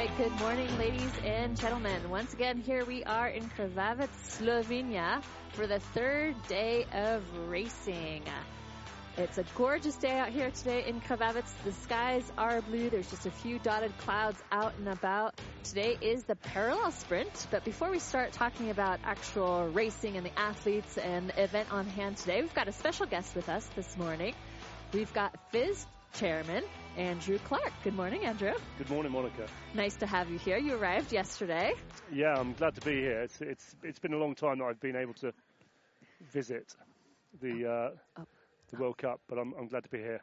Right, good morning, ladies and gentlemen. Once again, here we are in Krvavec, Slovenia for the third day of racing. It's a gorgeous day out here today in Krvavec. The skies are blue. There's just a few dotted clouds out and about. Today is the parallel sprint. But before we start talking about actual racing and the athletes and the event on hand today, we've got a special guest with us this morning. We've got FIS chairman Andrew Clark. Good morning, Andrew. Good morning, Monica. Nice to have you here. You arrived yesterday. Yeah, I'm glad to be here. It's it's it's been a long time that I've been able to visit the uh, oh. the World Cup, but I'm I'm glad to be here.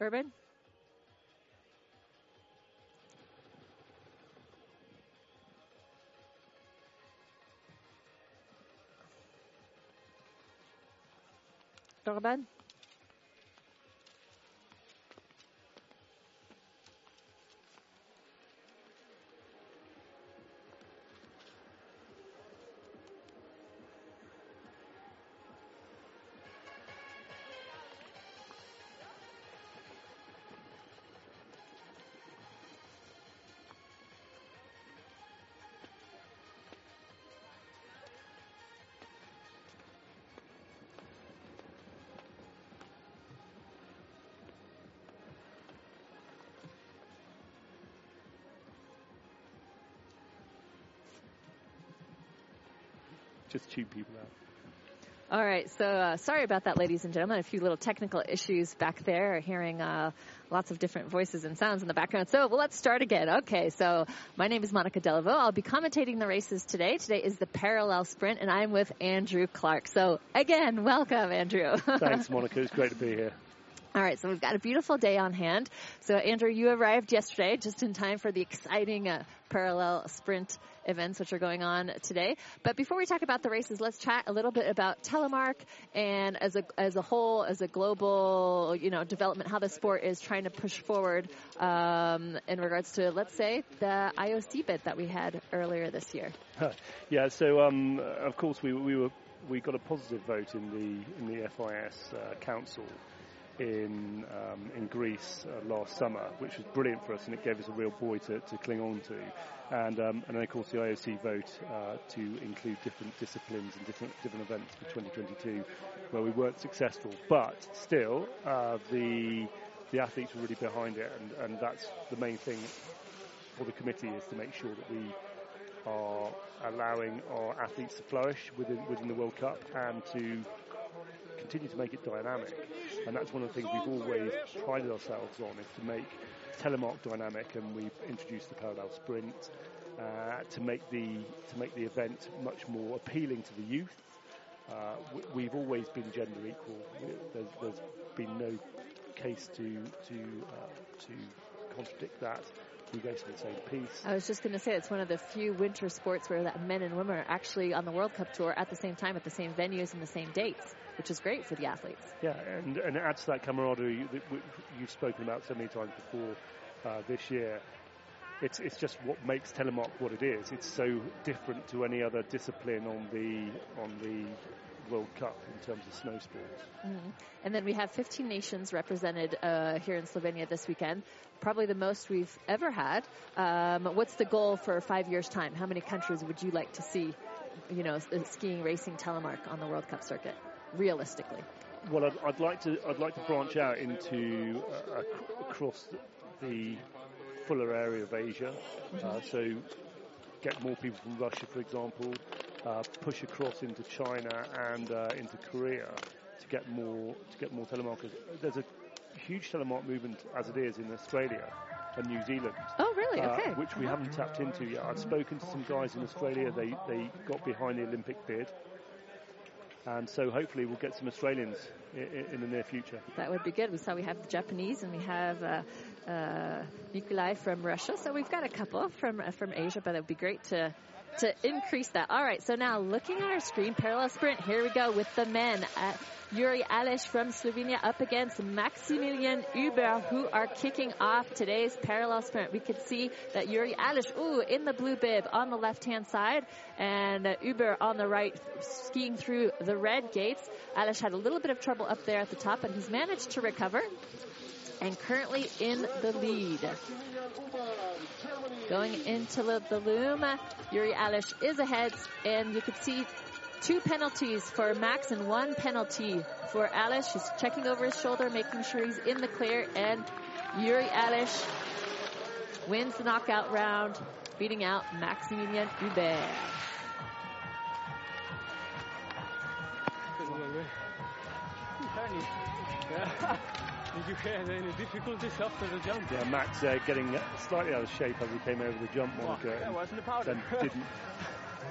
Urban? Urban? Just cheap people out. All right, so uh, sorry about that, ladies and gentlemen. A few little technical issues back there, hearing uh, lots of different voices and sounds in the background. So, well, let's start again. Okay, so my name is Monica Delaveau. I'll be commentating the races today. Today is the parallel sprint, and I'm with Andrew Clark. So, again, welcome, Andrew. Thanks, Monica. It's great to be here. All right, so we've got a beautiful day on hand. So, Andrew, you arrived yesterday just in time for the exciting uh, parallel sprint events which are going on today. But before we talk about the races, let's chat a little bit about telemark and as a as a whole, as a global you know development, how the sport is trying to push forward um, in regards to let's say the IOC bid that we had earlier this year. yeah. So um, of course we we were we got a positive vote in the in the FIS uh, council in um, in Greece uh, last summer, which was brilliant for us, and it gave us a real buoy to, to cling on to. And um, and then of course the IOC vote uh, to include different disciplines and different different events for 2022, where we weren't successful, but still uh, the the athletes were really behind it, and, and that's the main thing for the committee is to make sure that we are allowing our athletes to flourish within within the World Cup and to continue to make it dynamic. And that's one of the things we've always prided ourselves on is to make telemark dynamic, and we've introduced the parallel sprint uh, to make the to make the event much more appealing to the youth. Uh, we've always been gender equal. There's, there's been no case to to uh, to contradict that we go to the same piece. I was just going to say it's one of the few winter sports where that men and women are actually on the World Cup tour at the same time, at the same venues and the same dates, which is great for the athletes. Yeah, and, and it adds to that camaraderie that you've spoken about so many times before uh, this year. It's, it's just what makes telemark what it is. It's so different to any other discipline on the on the World Cup in terms of snow sports. Mm-hmm. And then we have 15 nations represented uh, here in Slovenia this weekend, probably the most we've ever had. Um, what's the goal for five years' time? How many countries would you like to see, you know, skiing, racing, telemark on the World Cup circuit, realistically? Well, I'd, I'd like to I'd like to branch out into uh, across the fuller area of Asia. Uh, so get more people from Russia, for example, uh, push across into China and uh, into Korea to get more to get more telemarkers. There's a huge telemark movement as it is in Australia and New Zealand. Oh, really? Uh, okay. Which we haven't tapped into yet. I've spoken to some guys in Australia. They they got behind the Olympic bid. And so hopefully we'll get some Australians in, in, the near future. That would be good. We saw we have the Japanese and we have uh, uh, Nikolai from Russia. So we've got a couple from uh, from Asia, but it would be great to to increase that. All right, so now looking at our screen, parallel sprint, here we go with the men. Uh, Yuri Aleš from Slovenia up against Maximilian Huber, who are kicking off today's parallel sprint. We could see that Yuri Aleš, ooh, in the blue bib on the left-hand side, and uh, Huber on the right, skiing through the red gates. Aleš had a little bit of trouble up there at the top, but he's managed to recover and currently in the lead. Going into the loom, Yuri Aleš is ahead, and you can see two penalties for Max and one penalty for Aleš. He's checking over his shoulder, making sure he's in the clear, and Yuri Aleš wins the knockout round, beating out Maximilian Huber. Did you have any difficulties after the jump? Yeah, Max uh, getting slightly out of shape as he came over the jump, Monica. Oh, wasn't the powder. Then didn't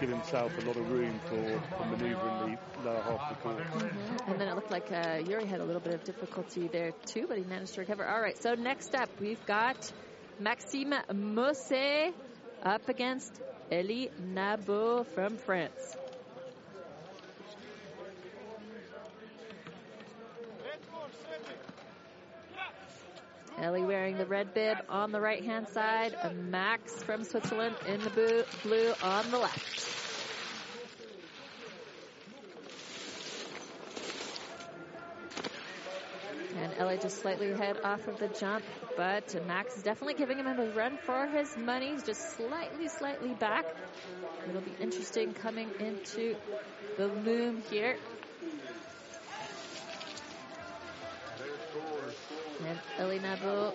give himself a lot of room for, for manoeuvre in the lower half of the course. Mm-hmm. And then it looked like uh, Yuri had a little bit of difficulty there too, but he managed to recover. All right, so next up we've got Maxime Mosse up against Elie Nabo from France. Elie wearing the red bib on the right hand side. Max from Switzerland in the blue on the left. And Elie just slightly ahead off of the jump, but Max is definitely giving him a run for his money. He's just slightly, slightly back. It'll be interesting coming into the loom here. And Elie Nabo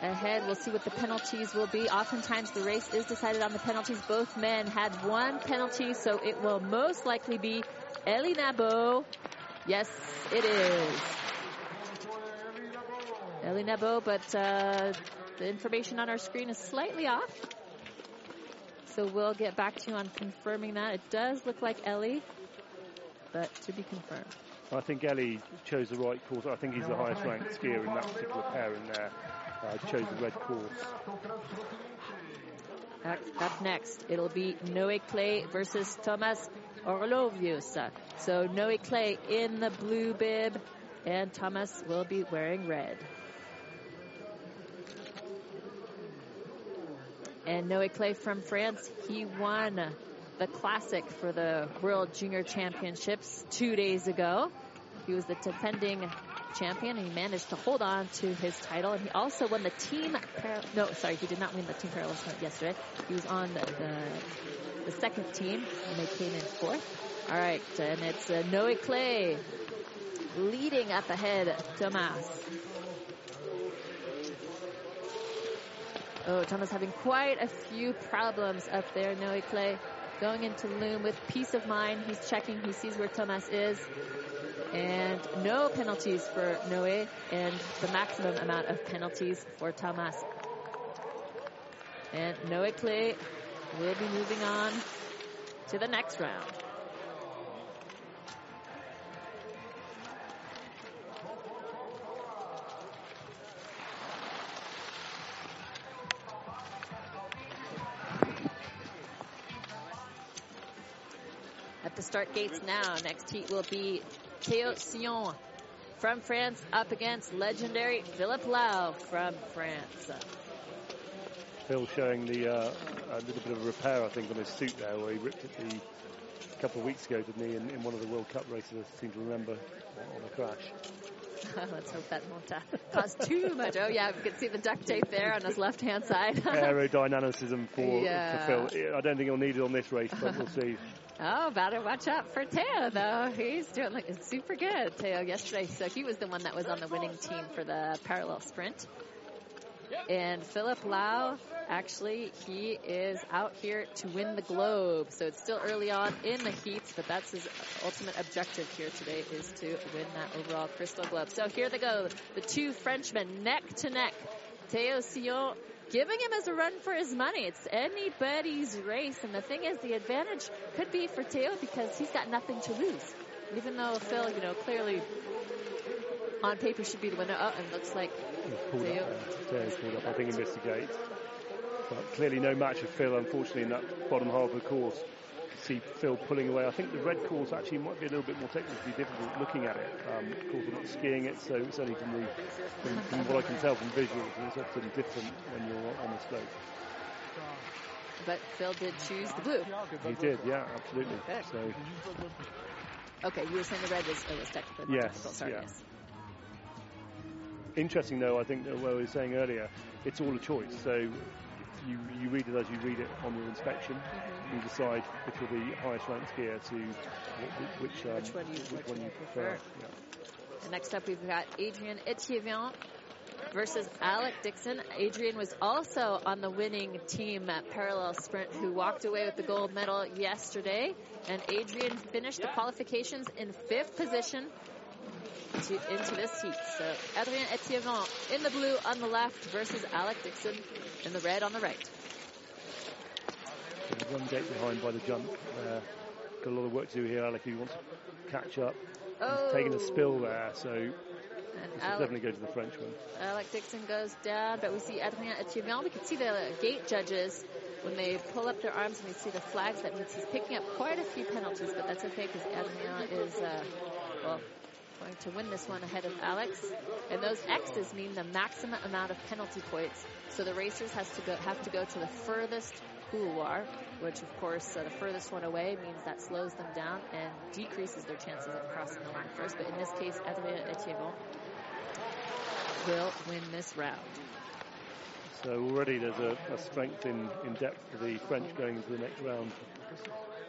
ahead. We'll see what the penalties will be. Oftentimes the race is decided on the penalties. Both men had one penalty, so it will most likely be Elie Nabo. Yes, it is. Elie Nabo, but uh, the information on our screen is slightly off. So we'll get back to you on confirming that. It does look like Elie, but to be confirmed. I think Elie chose the right course. I think he's the highest ranked skier in that particular pair in there. Uh, chose the red course. Up next, it'll be Noé Claye versus Thomas Orlovius. So Noé Claye in the blue bib, and Thomas will be wearing red. And Noé Claye from France, he won the classic for the World Junior Championships two days ago. He was the defending champion and he managed to hold on to his title. And he also won the team, no, sorry, he did not win the team parallel yesterday. He was on the, the, the, second team and they came in fourth. All right, and it's uh, Noé Claye leading up ahead, Thomas. Oh, Thomas having quite a few problems up there, Noé Claye going into Loom with peace of mind. He's checking. He sees where Thomas is. And no penalties for Noé and the maximum amount of penalties for Thomas. And Noé Claye will be moving on to the next round. Start gates now, next heat will be Théo Sillon from France up against legendary Philippe Lau from France. Phil showing the uh, a little bit of a repair, I think, on his suit there, where he ripped it the, a couple of weeks ago, didn't he, in, in one of the World Cup races, I seem to remember, on a crash. Let's hope that won't uh, cause too much. Oh yeah, we can see the duct tape there on his left-hand side. Aerodynamicism for, yeah. for Phil. I don't think he'll need it on this race, but we'll see. Oh, better watch out for Teo, though. He's doing like super good, Teo, yesterday. So he was the one that was on the winning team for the parallel sprint. And Philip Lau, actually, he is out here to win the globe. So it's still early on in the heats, but that's his ultimate objective here today is to win that overall crystal globe. So here they go, the two Frenchmen neck to neck. Teo Sillon giving him as a run for his money. It's anybody's race. And the thing is, the advantage could be for Teo because he's got nothing to lose. Even though Phil, you know, clearly on paper should be the winner. Oh, and looks like Teo. Teo's pulled up. I think he missed the gate. But clearly no match for Phil, unfortunately, in that bottom half of the course. See Phil pulling away. I think the red course actually might be a little bit more technically difficult looking at it. Um, of course, we're not skiing it, so it's only from, the, from, from what I can tell from visuals, and it's often different when you're on the slope. But Phil did choose the blue. He did, yeah, absolutely. Okay. So Okay, you were saying the red was, it was technical. not Yes, technical. Sorry, yeah. yes. interesting though, I think that what we were saying earlier, it's all a choice. So you you read it as you read it on your inspection. Mm-hmm. You decide which you're the highest ranked gear to wh- which um, Which one you- which one you prefer. prefer. Yeah. Next up, we've got Adrien Etienne versus Alec Dixon. Adrien was also on the winning team at Parallel Sprint, who walked away with the gold medal yesterday. And Adrien finished the qualifications in fifth position to, into this heat. So Adrien Etienne in the blue on the left versus Alec Dixon in the red on the right. One gate behind by the jump. Uh, got a lot of work to do here, Alec. If he wants to catch up, Oh, he's taking a spill there, so he And Alec definitely go to the French one. Alec Dixon goes down, but we see Adrien Etienne. We can see the gate judges when they pull up their arms and we see the flags. That means he's picking up quite a few penalties, but that's okay because Adrien is, uh, well, going to win this one ahead of Alex. And those X's mean the maximum amount of penalty points. So the racers has to go have to go to the furthest couloir, which of course uh, the furthest one away means that slows them down and decreases their chances of crossing the line first. But in this case, Adrien Etienne will win this round. So already there's a, a strength in, in depth for the French going into the next round.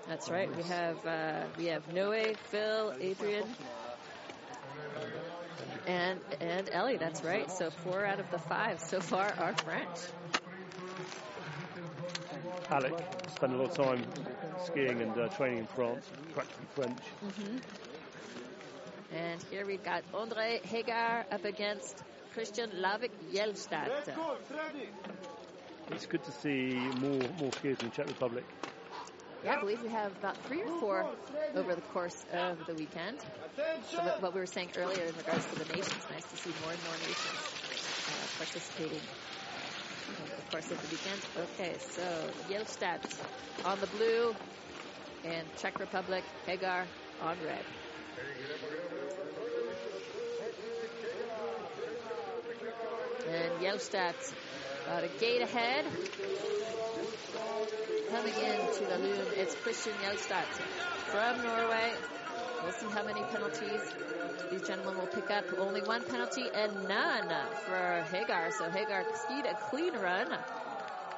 That's right. We have uh, we have Noe, Phil, Adrien, and and Elie. That's right. So four out of the five so far are French. Alec spent a lot of time skiing and uh, training in France, practically French. And here we've got Andre Hagar up against Christian Lavik Jelstad. It's good to see more more skiers in the Czech Republic. Yeah, I believe we have about three or four over the course of the weekend. So what- we were saying earlier in regards to the nations, nice to see more and more nations uh, participating over the course of the weekend. Okay, so Jelstad on the blue and Czech Republic, Hagar on red. And Jelstad Uh, about a gate ahead. Coming into the loom, it's Christian Jelstad from Norway. We'll see how many penalties these gentlemen will pick up. Only one penalty and none for Hagar. So Hagar skied a clean run.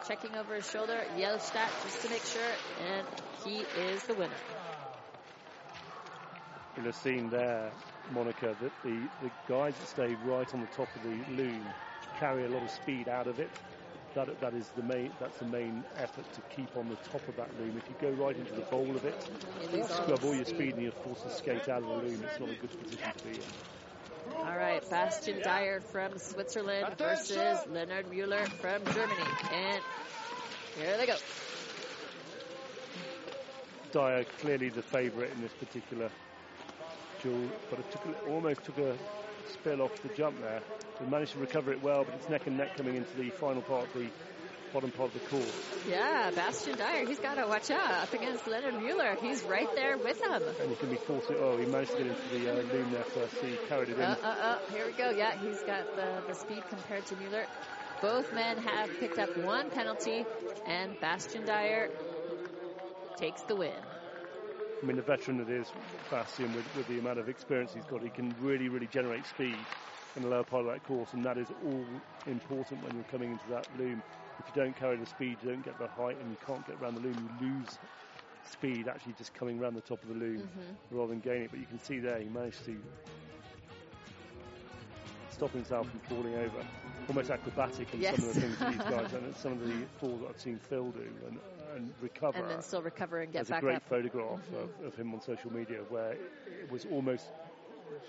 Checking over his shoulder, Jelstad just to make sure, and he is the winner. You'll have seen there, Monica, that the, the guys that stay right on the top of the loom carry a lot of speed out of it. That, that is the main that's the main effort to keep on the top of that loom. If you go right into the bowl of it, You lose all scrub all your speed. speed and you're forced to skate out of the loom. It's not a good position to be in. All right, Bastian Dayer from Switzerland versus Leonard Mueller from Germany. And here they go. Dayer clearly the favourite in this particular duel, but it took almost took a spill off the jump there. He managed to recover it well, but it's neck and neck coming into the final part of the bottom part of the course. Yeah, Bastian Dayer, he's got to watch out up against Leonard Mueller. He's right there with him. And he can be forced. Oh, he managed to get into the uh, loom there first. He carried it in. Uh, uh, uh, here we go. Yeah, he's got the, the speed compared to Mueller. Both men have picked up one penalty, and Bastian Dayer takes the win. I mean, the veteran that is Bastian, with, with the amount of experience he's got, he can really, really generate speed in the lower part of that course, and that is all important when you're coming into that loom. If you don't carry the speed, you don't get the height, and you can't get around the loom, you lose speed actually just coming around the top of the loom mm-hmm. rather than gaining it. But you can see there, he managed to stop himself from falling over. Almost acrobatic in Yes. some of the things that these guys and some of the falls that I've seen Phil do and, and recover. And then still recover and get back. up. There's a great up. photograph mm-hmm. of, of him on social media where it was almost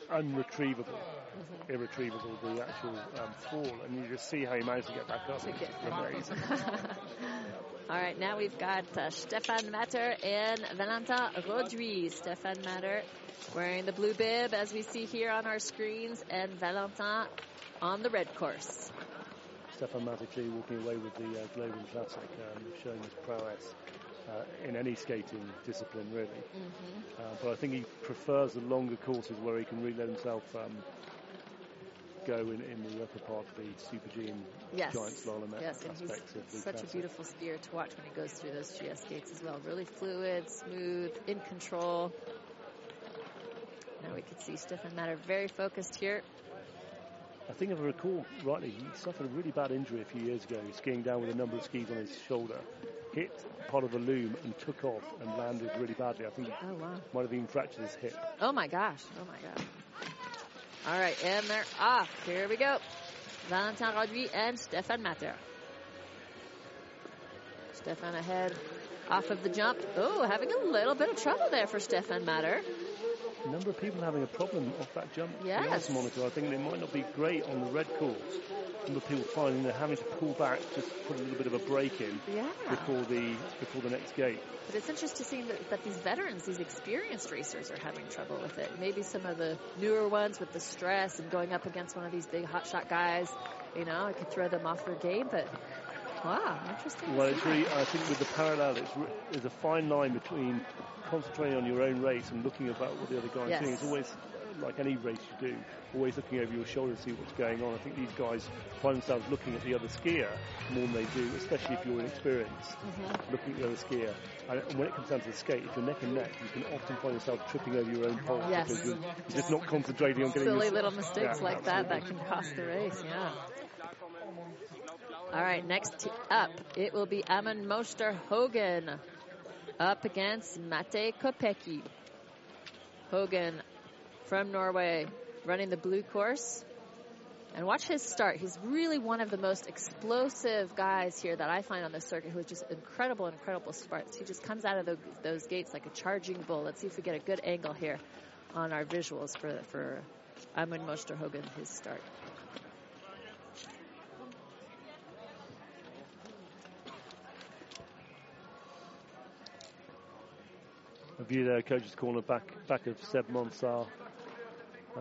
unretrievable, Mm-hmm. irretrievable, the actual um, fall, and you just see how he managed to get back up. Get amazing. All right, now we've got uh, Stefan Matter and Valentin Rodriguez. Stefan Matter wearing the blue bib as we see here on our screens, and Valentin on the red course. Stefan Matter clearly walking away with the uh, Global Classic, um, showing his prowess in any skating discipline, really. Mm-hmm. Uh, but I think he prefers the longer courses where he can really let himself um, go in, in the upper part of the Super G and Yes. giant slalom Yes, and he's aspects of the such a beautiful skier to watch when he goes through those GS gates as well. Really fluid, smooth, in control. Now we can see Stefan Matter very focused here. I think if I recall rightly, he suffered a really bad injury a few years ago, skiing down with a number of skis on his shoulder, hit part of the loom and took off and landed really badly. I think Oh, wow. might have even fractured his hip. Oh my gosh. Oh my gosh. All right, and they're off. Here we go. Valentin Roduit and Stefan Matter. Stefan ahead off of the jump. Oh, having a little bit of trouble there for Stefan Matter. A number of people having a problem off that jump. Yes. Monica. I think they might not be great on the red course. Number of people finding they're having to pull back, just put a little bit of a break in Yeah. before the before the next gate. But it's interesting to see that, that these veterans, these experienced racers, are having trouble with it. Maybe some of the newer ones with the stress and going up against one of these big hotshot guys, you know, it could throw them off their game. But wow, interesting. Well, it's really, I think with the parallel, it's re- there's a fine line between concentrating on your own race and looking about what the other guy's Yes. doing. It's always like any race you do, always looking over your shoulder to see what's going on. I think these guys find themselves looking at the other skier more than they do, especially if you're inexperienced, Mm-hmm. looking at the other skier. And when it comes down to the skate, if you're neck and neck, you can often find yourself tripping over your own pole Yes. because you're, you're just not concentrating on getting silly little mistakes Yeah, like that absolutely. that can cost the race. Yeah. All right, next t- up, it will be Amon Moster Hogan up against Mate Kopecky. Hogan from Norway running the blue course. And watch his start. He's really one of the most explosive guys here that I find on this circuit who has just incredible, incredible starts. He just comes out of the, those gates like a charging bull. Let's see if we get a good angle here on our visuals for, for Amon Moster Hogan, his start. A view there, coach's corner, back back of Seb Monsar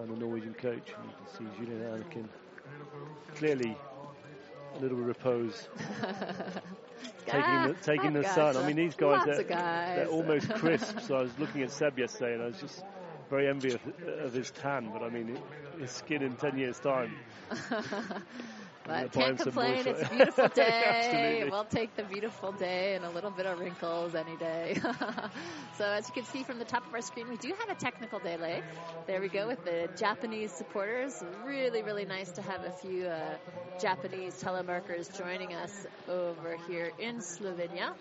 and the Norwegian coach. And you can see Julian Anakin. Clearly, a little repose, taking the, ah, taking the sun. I mean, these guys, they're, guys. they're almost crisp. so I was looking at Seb yesterday and I was just very envious of, of his tan. But I mean, his skin in 10 years' time. But can't complain. It's a beautiful day. We'll take the beautiful day and a little bit of wrinkles any day. so as you can see from the top of our screen, we do have a technical delay. There we go with the Japanese supporters. Really, really nice to have a few uh, Japanese telemarkers joining us over here in Slovenia.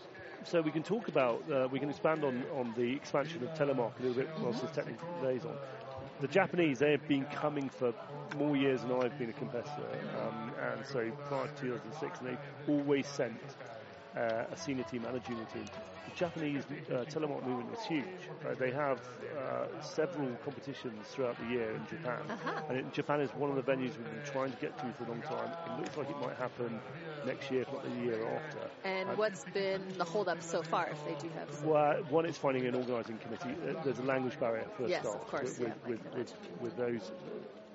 So we can talk about, uh, we can expand on, on the expansion of telemark a little bit whilst this technical day's on. The Japanese, they have been coming for more years than I've been a competitor, um, and so prior to 2006, and they've always sent uh, a senior team and a junior team. The Japanese uh, telemark movement is huge. Uh, they have uh, several competitions throughout the year in Japan, Uh-huh. and it, Japan is one of the venues we've been trying to get to for a long time. It looks like it might happen next year, if not the year after. And Um, what's been the holdup so far, if they do have some? well, one, it's finding an organising committee. Uh, There's a language barrier first Yes, start. of course, With, yeah, with, with, with, those,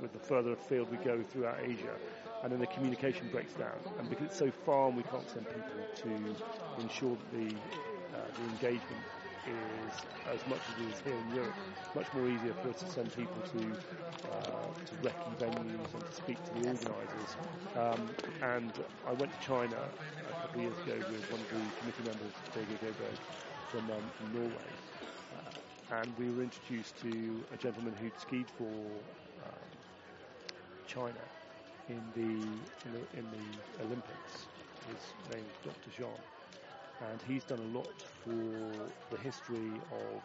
with the further afield we go throughout Asia, and then the communication breaks down. And because it's so far, and we can't send people to ensure that the the engagement is as much as it is here in Europe. Much more easier for us to send people to uh, to recce venues and to speak to the organisers. Um, and I went to China a couple of years ago with one of the committee members, David Goberg, from, um, from Norway. Uh, and we were introduced to a gentleman who'd skied for um, China in the, in the in the Olympics. His name is Dr. Jean, and he's done a lot for the history of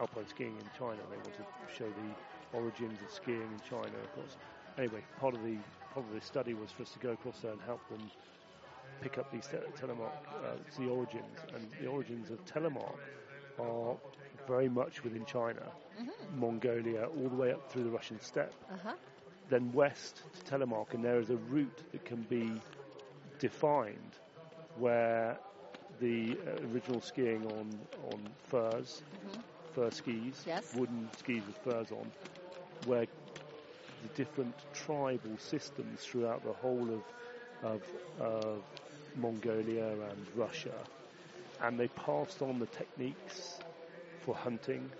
alpine skiing in China. They want to show the origins of skiing in China, of course. Anyway, part of the part of the study was for us to go across there and help them pick up these te- telemark, uh, the origins, and the origins of telemark are very much within China, Mongolia, all the way up through the Russian steppe Uh-huh. then west to Telemark, and there is a route that can be defined where the uh, original skiing on on furs, fur skis, Yes. wooden skis with furs on, where the different tribal systems throughout the whole of of, of Mongolia and Russia, and they passed on the techniques for hunting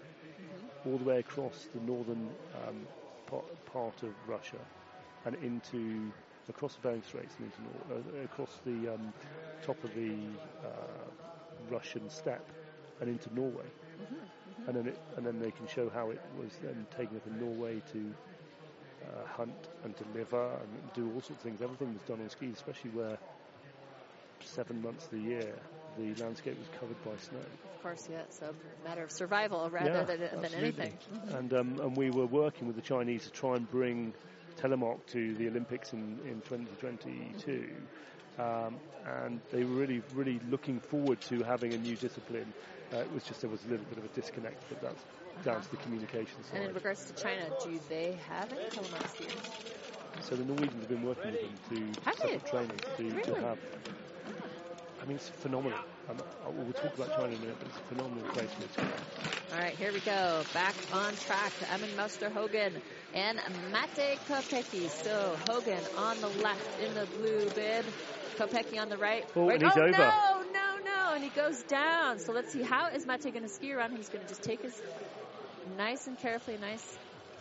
all the way across the northern um, part, part of Russia and into across the Bering Straits and into uh, across the um, top of the uh, Russian steppe and into Norway. And then it, and then they can show how it was then taken up in Norway to uh, hunt and deliver and do all sorts of things. Everything was done on skis, especially where seven months of the year the landscape was covered by snow. Of course, yeah. So a matter of survival rather Yeah, than, than anything. And um, and we were working with the Chinese to try and bring telemark to the Olympics in, in 2022. Um, and they were really, really looking forward to having a new discipline. Uh, it was just there was a little bit of a disconnect, but that's down to the communication And in regards to China, do they have any telemark skiers? So the Norwegians have been working with them to Have set up training to, to Really? have. I mean, it's phenomenal. Um, uh, we'll talk about China in a minute, but it's a phenomenal place for. All right, here we go. Back on track. Emin Moster Hogan and Mate Kopecki. So Hogan on the left in the blue bib. Kopecki on the right. Oh, Right- and he's oh, over. No, no, no. And he goes down. So let's see. How is Mate going to ski around? He's going to just take his nice and carefully, nice,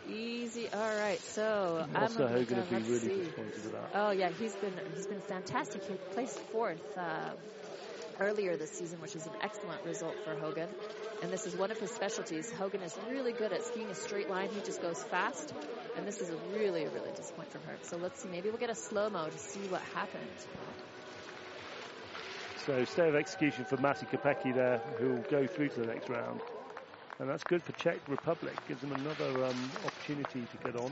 easy. All right. So Also, Emin going to be really see. disappointed with that. Oh yeah, he's been he's been fantastic. He placed fourth uh, earlier this season, which is an excellent result for Hogan. And this is one of his specialties. Hogan is really good at skiing a straight line. He just goes fast, and this is a really really disappointment from her. So let's see. Maybe we'll get a slow mo to see what happened. So state of execution for Matti Kopecki there, who will go through to the next round. And that's good for Czech Republic. Gives them another um, opportunity to get on.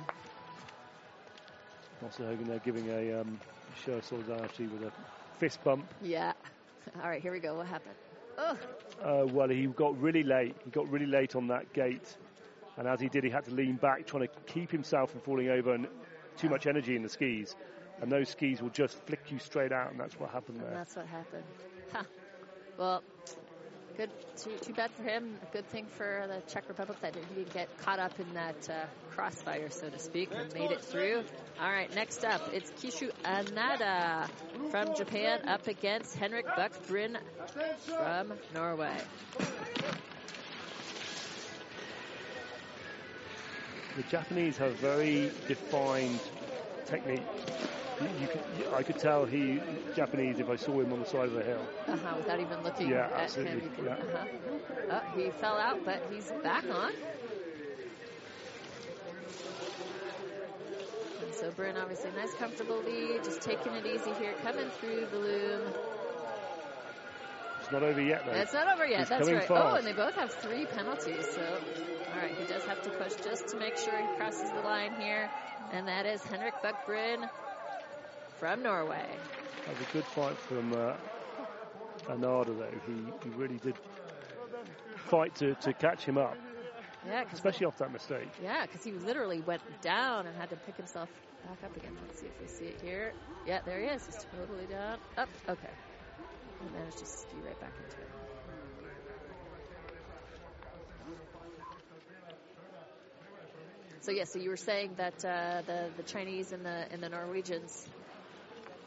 Also Hogan there giving a um, show of solidarity with a fist bump. Yeah. All right, here we go. What happened? Oh, Uh, well, he got really late. He got really late on that gate. And as he did, he had to lean back, trying to keep himself from falling over and too much energy in the skis. And those skis will just flick you straight out, and that's what happened and there. that's what happened. Huh. Well, good. Too, too bad for him. A good thing for the Czech Republic that he didn't get caught up in that uh, crossfire, so to speak, and made it through. All right, next up, it's Kishu Anada from Japan up against Henrik Buckbrin from Norway. The Japanese have very defined technique. Could, I could tell he Japanese if I saw him on the side of the hill. Uh-huh, without even looking Yeah, at him. absolutely, can, yeah. uh-huh. Oh, he fell out, but he's back on. And so Bryn, obviously, nice comfortable lead, just taking it easy here, coming through the loom. It's not over yet though. It's not over yet, He's that's right. Oh, and they both have three penalties, so all right, he does have to push just to make sure he crosses the line here. And that is Henrik Buckbryn from Norway. That was a good fight from uh, Anada though. He, he really did fight to, to catch him up, Yeah, especially off that mistake. Yeah, because he literally went down and had to pick himself back up again. Let's see if we see it here. Yeah, there he is. He's totally down. Up. Okay. He managed to ski right back into it. So yeah, so you were saying that uh, the the Chinese and the and the Norwegians.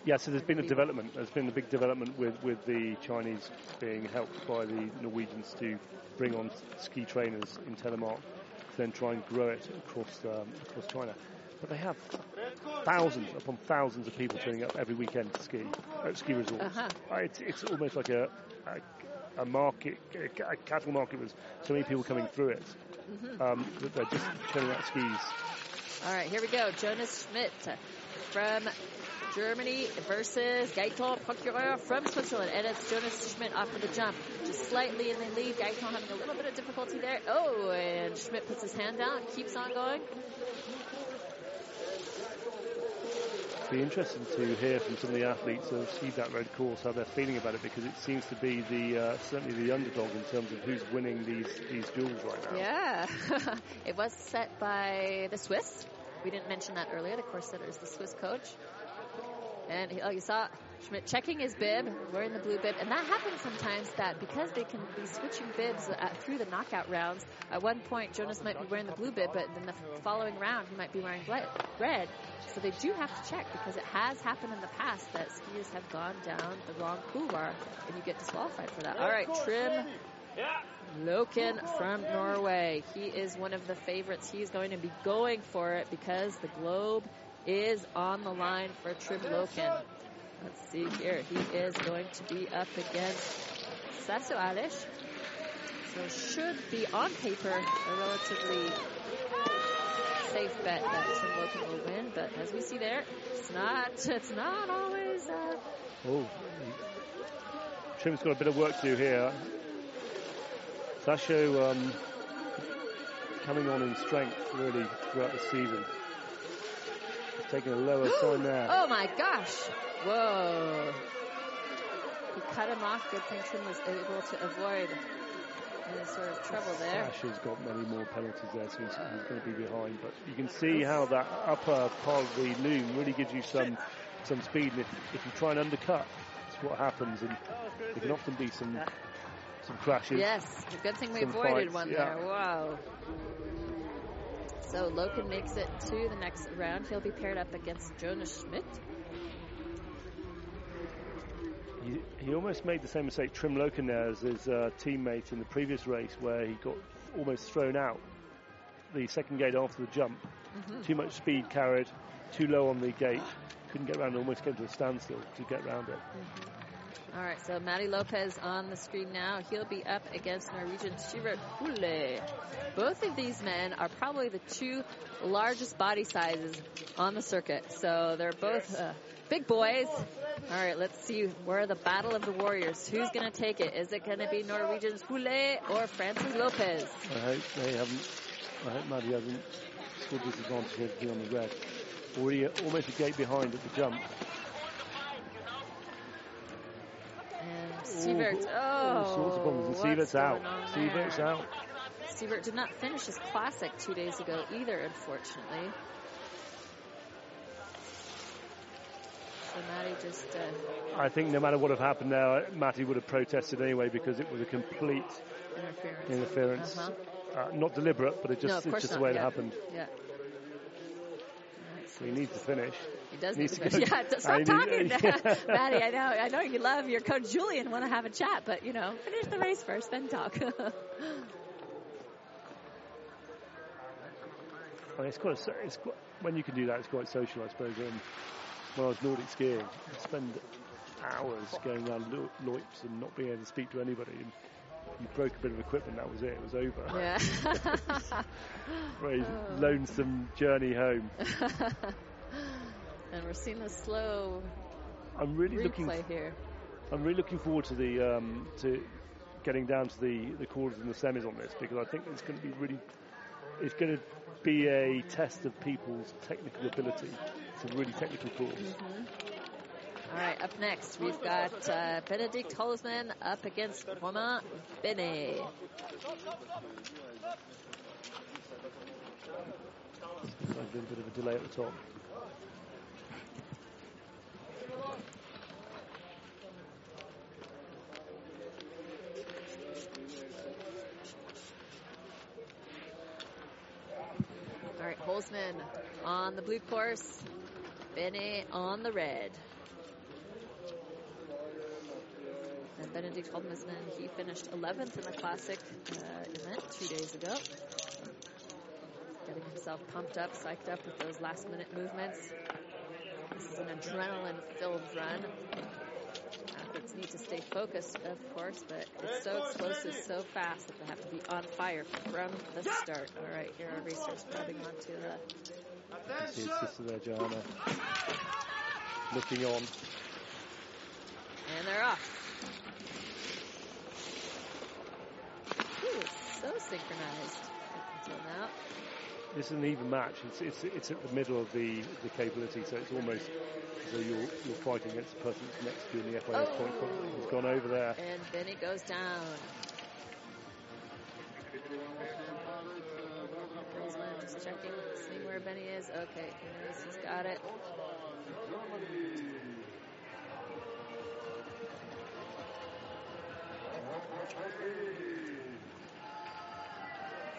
Yeah, so there's been a development. There's been a big development with, with the Chinese being helped by the Norwegians to bring on ski trainers in Telemark, to then try and grow it across um, across China. But they have thousands upon thousands of people turning up every weekend to ski at ski resorts. Uh-huh. Uh, It's, it's almost like a, a, a market, a, a cattle market with so many people coming through it um, that they're just turning out skis. All right, here we go. Jonas Schmidt from Germany versus Gaetan Procureur from Switzerland. And it's Jonas Schmidt off of the jump. Just slightly in the lead. Gaetan having a little bit of difficulty there. Oh, and Schmidt puts his hand down, keeps on going. be interesting to hear from some of the athletes who have skied that red course how they're feeling about it because it seems to be the uh, certainly the underdog in terms of who's winning these these duels right now. Yeah. it was set by the Swiss. We didn't mention that earlier. The course setter is the Swiss coach. And he- oh, you saw Schmidt checking his bib, wearing the blue bib, and that happens sometimes that because they can be switching bibs at, through the knockout rounds, at one point Jonas might be wearing the blue bib, but then the following round he might be wearing red. So they do have to check because it has happened in the past that skiers have gone down the wrong couloir and you get disqualified for that. All right, Trym Loken from Norway. He is one of the favorites. He's going to be going for it because the globe is on the line for Trym Let's see here. He is going to be up against Sasu Alish. So should be on paper a relatively safe bet that Trym will win, but as we see there, it's not. It's not always. Uh... Oh, Trym's got a bit of work to do here. Sasho um, coming on in strength really throughout the season. Taking a lower sign there. Oh my gosh! Whoa! He cut him off. Good thing Trym was able to avoid any sort of trouble there. Sasha's got many more penalties there, so he's, he's going to be behind. But you can see how that upper part of the loom really gives you some some speed. And if, if you try and undercut, that's what happens. And there can often be some some crashes. Yes, good thing we avoided fights, one yeah. there. Wow. So Loken makes it to the next round. He'll be paired up against Jonas Schmidt. He, he almost made the same mistake Trym Loken there as his uh, teammate in the previous race where he got almost thrown out the second gate after the jump. Mm-hmm. Too much speed carried, too low on the gate, couldn't get around, almost came to a standstill to get around it. All right, so Matty Lopez on the screen now. He'll be up against Norwegian Sivert Hule. Both of these men are probably the two largest body sizes on the circuit. So they're both uh, big boys. All right, let's see where the battle of the warriors. Who's going to take it? Is it going to be Norwegian's Hule or Francis Lopez? I hope they haven't, I hope Maddie hasn't scored disadvantage everything on the red. Already uh, almost a gate behind at the jump. And Sivert, oh, all sorts of problems. And what's Sivert's out. going on Sivert's out. Sivert did not finish his classic two days ago either, unfortunately. So Matty just uh, I think no matter what have happened there, Matty would have protested anyway because it was a complete interference. interference. Uh-huh. Uh, not deliberate, but it just, no, it's just the way it happened. Yeah. So he needs to finish. He does Needs need to finish. Yeah, stop I need- talking, yeah. Maddie. I know, I know you love your coach Julian. Want to have a chat, but you know, finish the race first, then talk. I mean, it's quite, a it's quite, when you can do that, it's quite social, I suppose. Um, when I was Nordic skiing, I'd spend hours going around Lo- Loips and not being able to speak to anybody. And you broke a bit of equipment, that was it. It was over. yeah. Very Oh. lonesome journey home. and we're seeing the slow I'm really looking. here. I'm really looking forward to the um, to getting down to the the quarters and the semis on this because I think it's going to be really. It's going to be a test of people's technical ability. It's a really technical course. All right, up next we've got uh, Benedict Holzman up against Romain Benet. A bit of a delay at the top. Holzman on the blue course, Benet on the red. And Benedict Holzman, he finished 11th in the classic uh, event two days ago. Getting himself pumped up, psyched up with those last minute movements. This is an adrenaline filled run. Need to stay focused, of course, but it's so explosive, so fast that they have to be on fire from the start. All right, here are racers grabbing onto the See his sister there, Joanna, looking on. And they're off. Ooh, so synchronized up until now. This is an even match. It's, it's, it's at the middle of the, the capability, so it's almost as though you're, you're fighting against the person that's next to you in the FIS oh, point. He's gone over there. And Benny goes down. Just checking, seeing where Benny is. Okay, he's got it.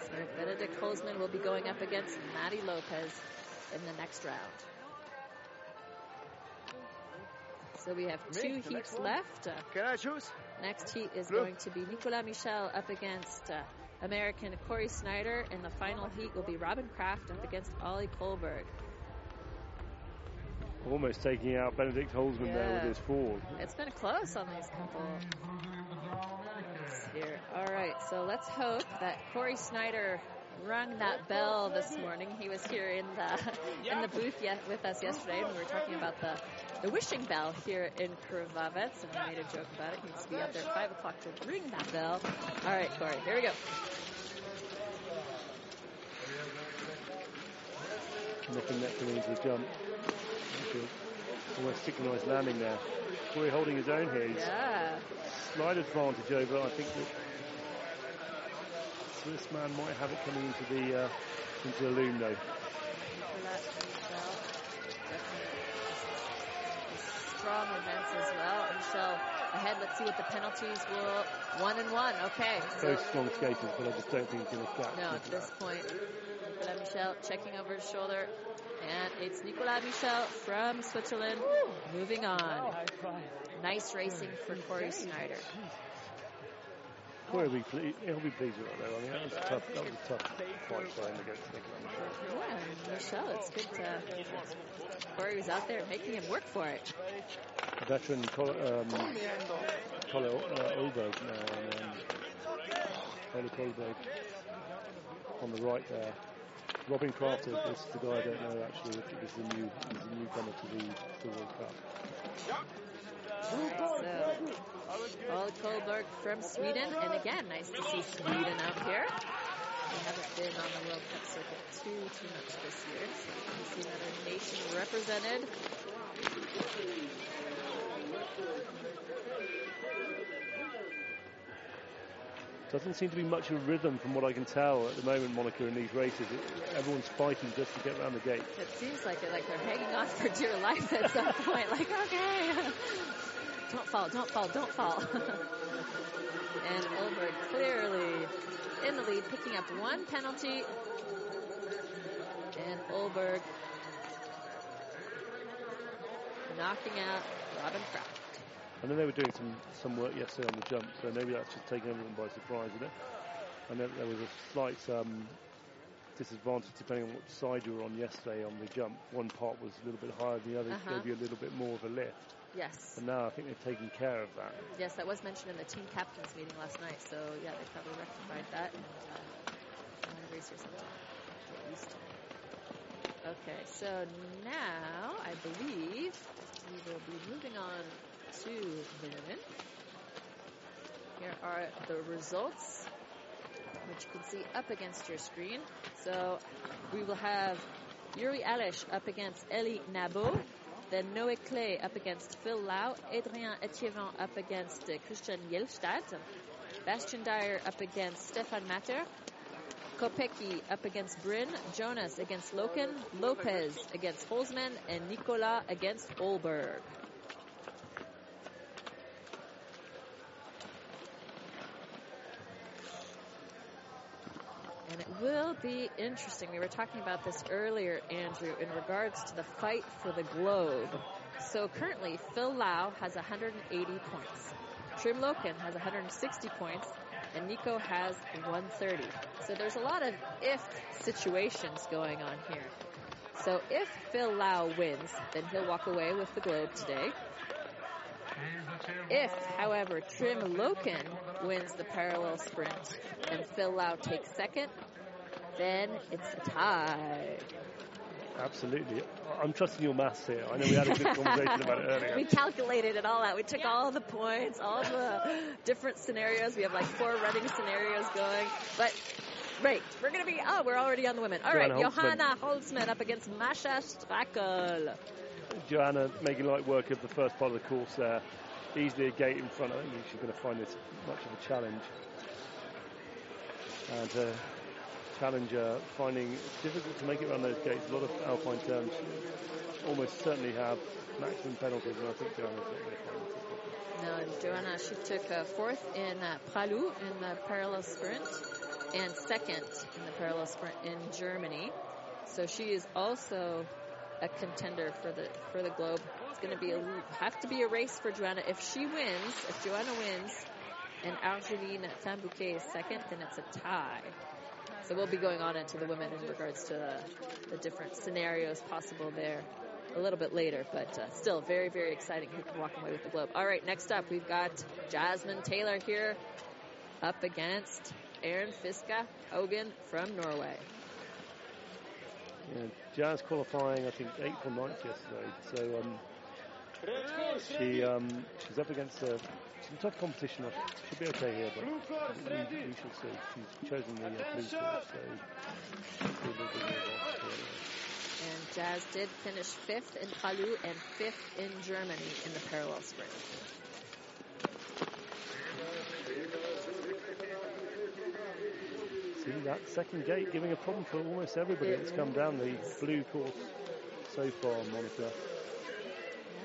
So Benedikt Holzmann will be going up against Matty Lopez in the next round. So we have two heats left. Uh, Can I choose? next heat is Blue. going to be Nicolas Michel up against uh, American Corey Snyder, and the final heat will be Robin Kraft up against Ollie Kohlberg. Almost taking out Benedict Holzman there with his forward. It's been close on these couple here. All right, so let's hope that Corey Snyder rung that bell this morning. He was here in the in the booth yet with us yesterday, and we were talking about the the wishing bell here in Krvavec, and we made a joke about it. He needs to be up there at five o'clock to ring that bell. All right, Corey, here we go. Nothing that into the jump. Almost synchronised landing there. Corey holding his own here. He's Yeah. slight advantage over. I think that Swiss man might have it coming into the uh, into the loom though. Nicolas Michel, definitely strong events as well. Michel ahead. Let's see what the penalties will. One and one. Okay. So strong skaters, but I just don't think he's going to catch. no, at this point, Nicolas Michel checking over his shoulder, and it's Nicolas Michel from Switzerland moving on. Nice racing for Corey Snyder. Corey will be pleased. He'll be pleased with that though. I mean, that was a tough. That was a tough fight for him against Nicolas Michel. Yeah, Michelle, it's good to. Corey was out there making him work for it. veteran Col- um, uh, Olberg now, and um, Ole Kolberg on the right there. Robin Crafter is the guy I don't know actually. Is the new is the newcomer to the, to the World Cup. So, Paul Kohlberg from Sweden, and again, nice to see Sweden out here. They haven't been on the World Cup circuit too too much this year, so we see another nation represented. Doesn't seem to be much of a rhythm from what I can tell at the moment, Monica, in these races. It, everyone's fighting just to get around the gate. It seems like it, like they're hanging on for dear life at some point. Like, okay, don't fall, don't fall, don't fall. and Olberg clearly in the lead, picking up one penalty. And Olberg knocking out Robin Kraft. I know they were doing some, some work yesterday on the jump, so maybe that's just taken everyone by surprise with it. I know there was a slight um, disadvantage depending on what side you were on yesterday on the jump. One part was a little bit higher than the other, Uh-huh. gave you a little bit more of a lift. Yes, And now I think they've taken care of that. yes, that was mentioned in the team captains meeting last night. So yeah, they probably rectified that. And uh, uh, racers get used to it. Okay, so now I believe we will be moving on to the women. Here are the results, which you can see up against your screen. So we will have Yuri Aleš up against Elie Nabo. Then Noé Claye up against Phil Lau. Adrien Etievant up against uh, Christian Jelstad. Bastian Dayer up against Stefan Matter. Kopecki up against Bryn. Jonas against Loken. Lopez against Holzman. And Nicola against Olberg. Will be interesting. We were talking about this earlier, Andrew, in regards to the fight for the globe. So currently, Phil Lau has 180 points. Trym Loken has 160 points, and Nico has 130. So there's a lot of if situations going on here. So if Phil Lau wins, then he'll walk away with the globe today. If, however, Trym Loken wins the parallel sprint and Phil Lau takes second, then it's a tie. Absolutely. I'm trusting your maths here. I know we had a good conversation about it earlier. We calculated it all out. We took all the points, all the different scenarios. We have like four running scenarios going. But right, we're gonna be. Oh, we're already on the women. All right, Johanna Holzman. Johanna Holzman up against Masha Strackel. Johanna making light work of the first part of the course there. Easily a gate in front. I don't think she's going to find this much of a challenge. And uh, challenger finding it difficult to make it around those gates. A lot of alpine terms almost certainly have maximum penalties, and I think Joanna's this a. No, Joanna, she took uh, fourth in uh, Pra Loup in the parallel sprint and second in the parallel sprint in Germany. So she is also a contender for the for the globe. It's going to be a have to be a race for Joanna. If she wins, if Joanna wins, and Argeline Tan-Bouquet is second, then it's a tie. So we'll be going on into the women in regards to the, the different scenarios possible there a little bit later, but uh, still very, very exciting walking away with the globe. All right, next up we've got Jasmine Taylor here up against Aaron Fiska Hogan from Norway. Yeah, Jazz qualifying, I think, 8th or 9th yesterday. So um, she um, she's up against a, some tough competition. She should be okay here, but we, we shall see. She's chosen the uh, blue course, so and Jazz did finish fifth in Pra Loup and fifth in Germany in the parallel sprint. See that second gate giving a problem for almost everybody It that's come down the blue course so far, Monica.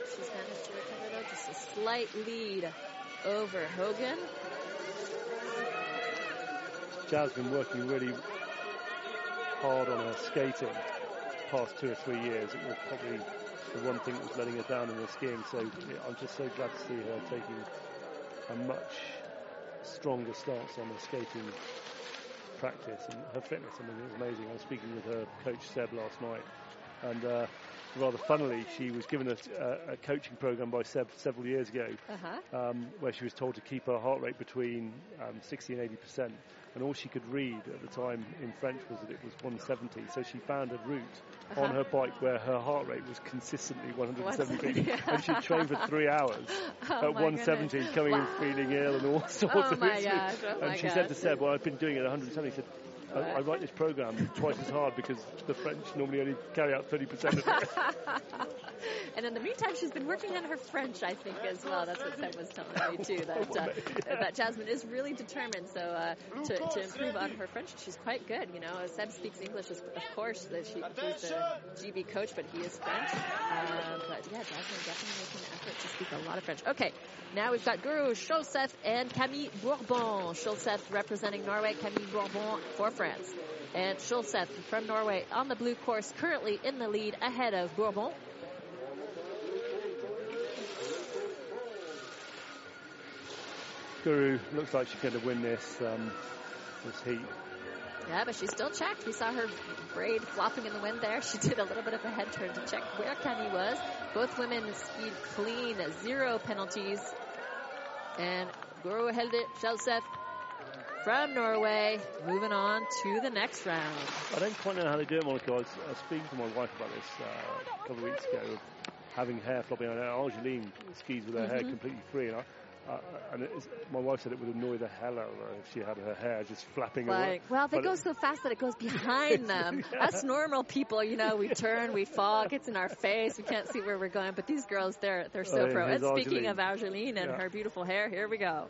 She's managed to recover though, just a slight lead over Hogan. Jazz been working really hard on her skating past two or three years. It was probably the one thing that was letting her down in her skiing. So I'm just so glad to see her taking a much stronger stance on her skating practice and her fitness. I mean, it was amazing. I was speaking with her coach Seb last night, and uh, rather funnily, she was given a, a, a coaching program by Seb several years ago, Uh-huh. um, where she was told to keep her heart rate between um, 60 and 80 percent. And all she could read at the time in French was that it was 170. So she found a route on Uh-huh. her bike where her heart rate was consistently 170, 170, and she trained for three hours Oh at 170, goodness. coming Wow. in feeling ill and all sorts Oh of issues. gosh, oh and she said to. Seb, "Well, I've been doing it at 170." He said, I, I write this program twice as hard because the French normally only carry out 30% of it. and in the meantime, she's been working on her French, I think, as well. That's what Seb was telling me too. That uh, that Jasmine is really determined, so uh, to, to improve on her French, she's quite good. You know, Seb speaks English, of course. That she he's the GB coach, but he is French. Um, but yeah, Jasmine definitely making an effort to speak a lot of French. Okay, now we've got Guro Skjelseth and Camille Bourbon. Skjelseth representing Norway, Camille Bourbon for France. And Skjelseth from Norway on the blue course, currently in the lead ahead of Bourbon. Guro looks like she's going to win this um, this heat. Yeah, but she's still checked. We saw her braid flopping in the wind there. She did a little bit of a head turn to check where Kenny was. Both women skied clean, zero penalties. And Guro Helde Skjelseth from Norway moving on to the next round. I don't quite know how they do it, Monica. I was, I was speaking to my wife about this uh, a couple of weeks ago, having hair flopping on. Angeline skis with her hair Mhm. completely free, and I. Uh, and it's, my wife said it would annoy the hell out of her if she had her hair just flapping away. Like, well, they But go so fast that it goes behind them. Yeah. Us normal people, you know, we turn, we fall, it gets in our face, we can't see where we're going. But these girls, they're they're so yeah, pro. And speaking of Argeline and Yeah. her beautiful hair, here we go.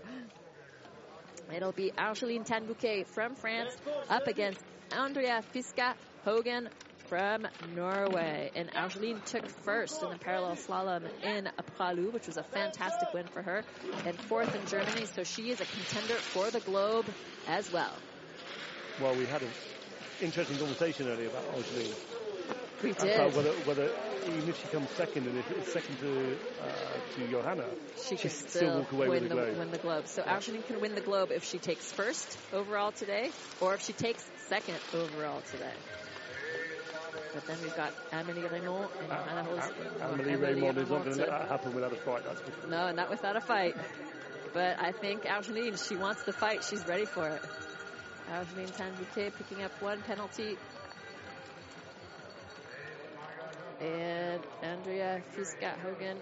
It'll be Argeline Tan-Bouquet from France up against Andrea Fiska Hogan from Norway. And Argeline took first in the parallel slalom in Pra Loup, which was a fantastic win for her, and fourth in Germany. So she is a contender for the globe as well. Well, we had an interesting conversation earlier about Angeline. We About did. whether, whether even if she comes second and if it's second to uh, to Johanna, she she can can still walk away win with the the, globe. win the globe. So Yeah. Argeline can win the globe if she takes first overall today, or if she takes second overall today. But then we've got Amelie Reymond and Johanna Holst. Amelie Reymond is not going to let that happen without a fight. That's for sure. No, not without a fight. But I think Argeline, she wants the fight. She's ready for it. Argeline Tan-Bouquet picking up one penalty. And Andrea Fiska Hogan.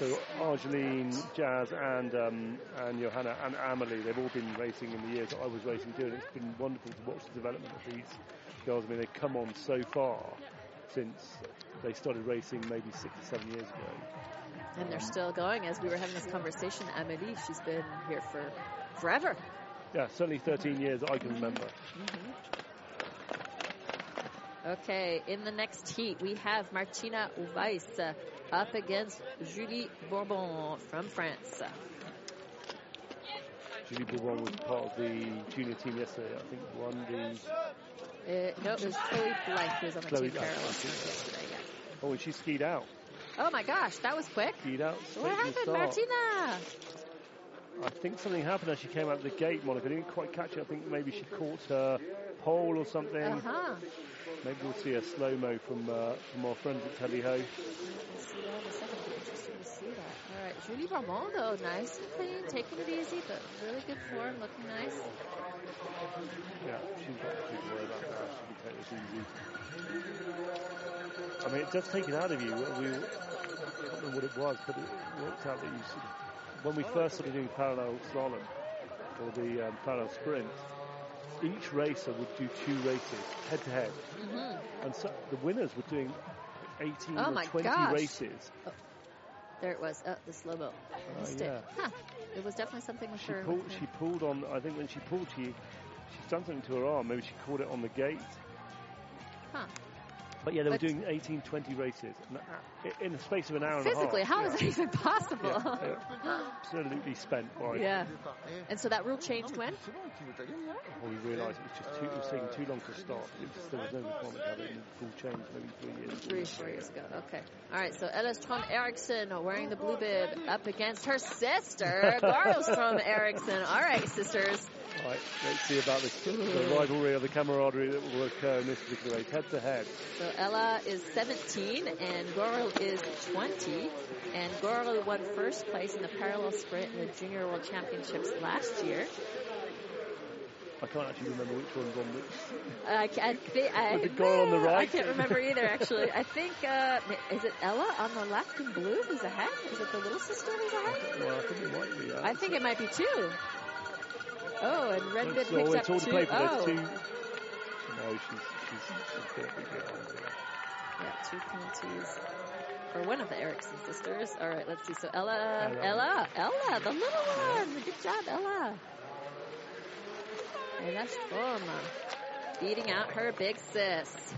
So Argeline, Jazz, and um, and Johanna and Amelie, they've all been racing in the years that I was racing too, and it's been wonderful to watch the development of these girls. I mean, they've come on so far since they started racing maybe six or seven years ago. And they're still going. As we were having this conversation, Amelie, she's been here for forever. Yeah, certainly 13 years I can remember. Okay, in the next heat, we have Martina Weiss uh, up against Julie Bourbon from France. Julie Bourbon was part of the junior team yesterday. I think won the. Uh, no, it was Chloe Blythe who was on the Chloe team parallel yesterday. Yeah. Oh, and she skied out. Oh my gosh, that was quick. Skied out. What straight to the happened. Martina? I think something happened as she came out of the gate, Monica. I didn't quite catch it. I think maybe she caught her pole or something. Uh huh. Maybe we'll see a slow mo from uh, from our friends at Telly Ho. We'll see that in a second. It'll be interesting to see that. All right, Julie Bourbon though, nice and clean, taking it easy, but really good form, looking nice. Yeah, she's got to worry about that. She'll be taking this easy. I mean, it does take it out of you. We, I don't know what it was, but it worked out that you sort of, when we first started doing parallel slalom or the um, parallel sprint, each racer would do two races head to head, and so the winners were doing 18 Oh or my 20 gosh. races. Oh. There it was. Oh, the slow mo. Oh, Missed yeah. it. Huh. It was definitely something with She her. pulled. She pulled on. I think when she pulled, she she's done something to her arm. Maybe she caught it on the gate. Huh. But yeah, they But- were doing 18, 20 races uh, in the space of an hour Physically, and a half. how is that even possible? Yeah, they're absolutely spent by. Yeah. And so that rule changed when? Well, we realised it was just too, it was taking too long to start. It was, there was no requirement to have it in full change maybe three years. Three, four years ago. Okay. All right. So Ella Strom Eriksson wearing the blue bib up against her sister, Garo Strom Eriksson. All right, sisters. Right, let's see about this, the rivalry or the camaraderie that will occur in this particular race, head to head. So Ella is 17 and Gorel is 20. And Gorel won first place in the parallel sprint in the Junior World Championships last year. I can't actually remember which one's on which. I can't think. I, the girl on the right? I can't remember either. Actually, I think uh, is it Ella on the left in blue who's ahead? Is it the little sister who's ahead? Well, I think it might be. uh, I think it might be two. Oh, and Red Bib It's all, up all to two. for. Oh, two. No, she's she's, she's going to be behind. Yeah. two penalties for one of the Erickson sisters. All right, let's see. So Ella, Ella. Ella, Ella, the little one. Good job, Ella. And that's fun. Beating out her big sis.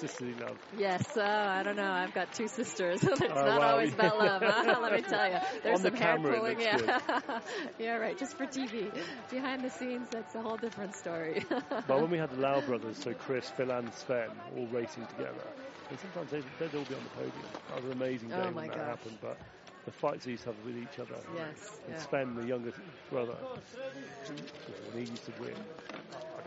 Sisterly love. Yes, uh, I don't know. I've got two sisters. it's Oh, not wow. always about love, huh? Let me tell you. There's On the some hair camera, it pulling. Yeah, yeah, right. Just for TV. Behind the scenes, that's a whole different story. But when we had the Lau brothers, so Chris, Phil, and Sven, all racing together, and sometimes they'd, they'd all be on the podium. That was an amazing day Oh when that gosh. happened. But the fights they used to have with each other. yes. And Yeah. Sven, the youngest brother, when he used to win,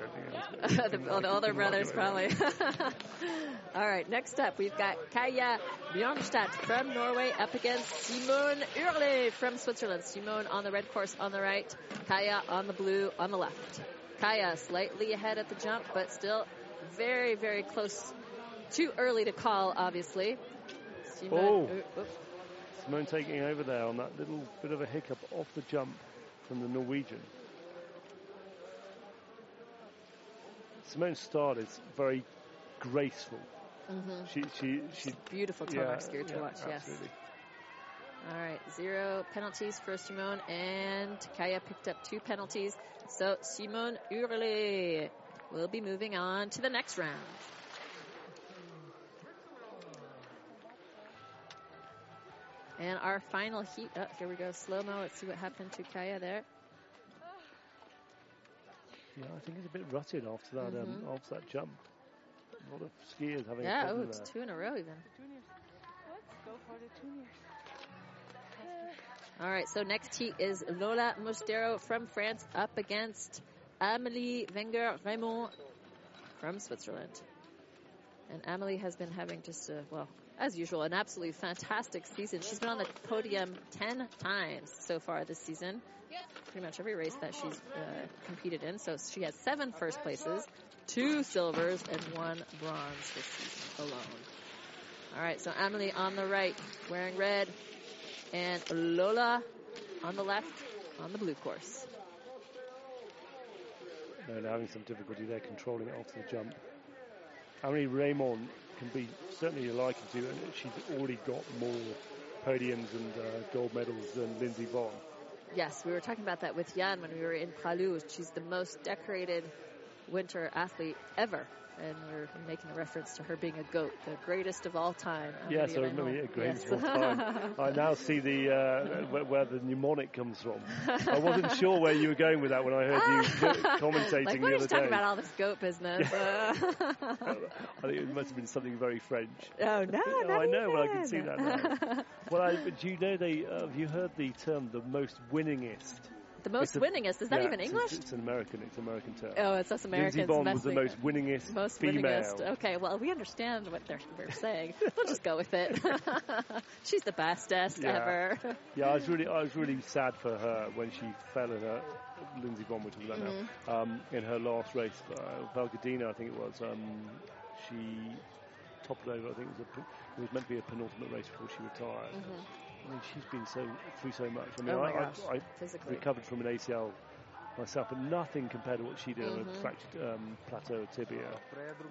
I don't think it was. the, all the older brothers, probably. all right, next up, we've got Kaya Bjornstad from Norway up against Simone Oehrli from Switzerland. Simone on the red course on the right, Kaya on the blue on the left. Kaya slightly ahead at the jump, but still very, very close. Too early to call, obviously. Simone, Oh. Uh, Simone taking over there on that little bit of a hiccup off the jump from the Norwegian. Simone's start is very graceful. Mhm. She she she Beautiful yeah, skier to yeah, watch, yes. absolutely. All right, zero penalties for Simone, and Kaya picked up two penalties. So Simone Oehrli will be moving on to the next round. And our final heat. Oh, here we go, slow mo. Let's see what happened to Kaya there. Yeah, I think it's a bit rutted after that um, Mhm. after that jump. A lot of skiers having a Yeah, oh, it's there. two in a row even. Let's go for the juniors. All right, so next heat is Lola Mostero from France up against Amelie Wenger Reymond from Switzerland. And Amelie has been having just, a, well, as usual, an absolutely fantastic season. She's been on the podium 10 times so far this season. Pretty much every race that she's uh, competed in. So she has seven first places, two silvers, and one bronze this season alone. All right, so Emily on the right, wearing red, and Lola on the left on the blue course. They're having some difficulty there controlling it after the jump. Amelie Reymond can be certainly a to, and she's already got more podiums and uh, gold medals than Lindsey Vonn. Yes, we were talking about that with Jan when we were in Palu. She's the most decorated winter athlete ever. And we're making a reference to her being a goat, the greatest of all time. Yes, I remember greatest Yes. of all time. I now see the uh, where, where the mnemonic comes from. I wasn't sure where you were going with that when I heard you commentating like, the other you talking about all this goat business? Uh, I think it must have been something very French. oh, no, Oh, I know, well, I can see that now. Well, I, do you know they? Uh, have you heard the term the most winningest? The most a- winningest. Is that Yeah, even English? It's, an American. It's an American term. Oh, it's us Americans. Lindsey Vonn was the most winningest Most female. winningest. Okay, well, we understand what they're, we're saying. We'll just go with it. She's the bestest Yeah. ever. Yeah, I was really, I was really sad for her when she fell in her Lindsey Vonn, we're talking about Mm-hmm. now, um, in her last race, uh, Valgadina, I think it was. Um, she toppled over. I think it was, a, it was meant to be a penultimate race before she retired. I mean, she's been so through so much. I mean. Oh I, I, I recovered from an ACL myself, but nothing compared to what she did on Mm-hmm. a fractured um, plateau tibia.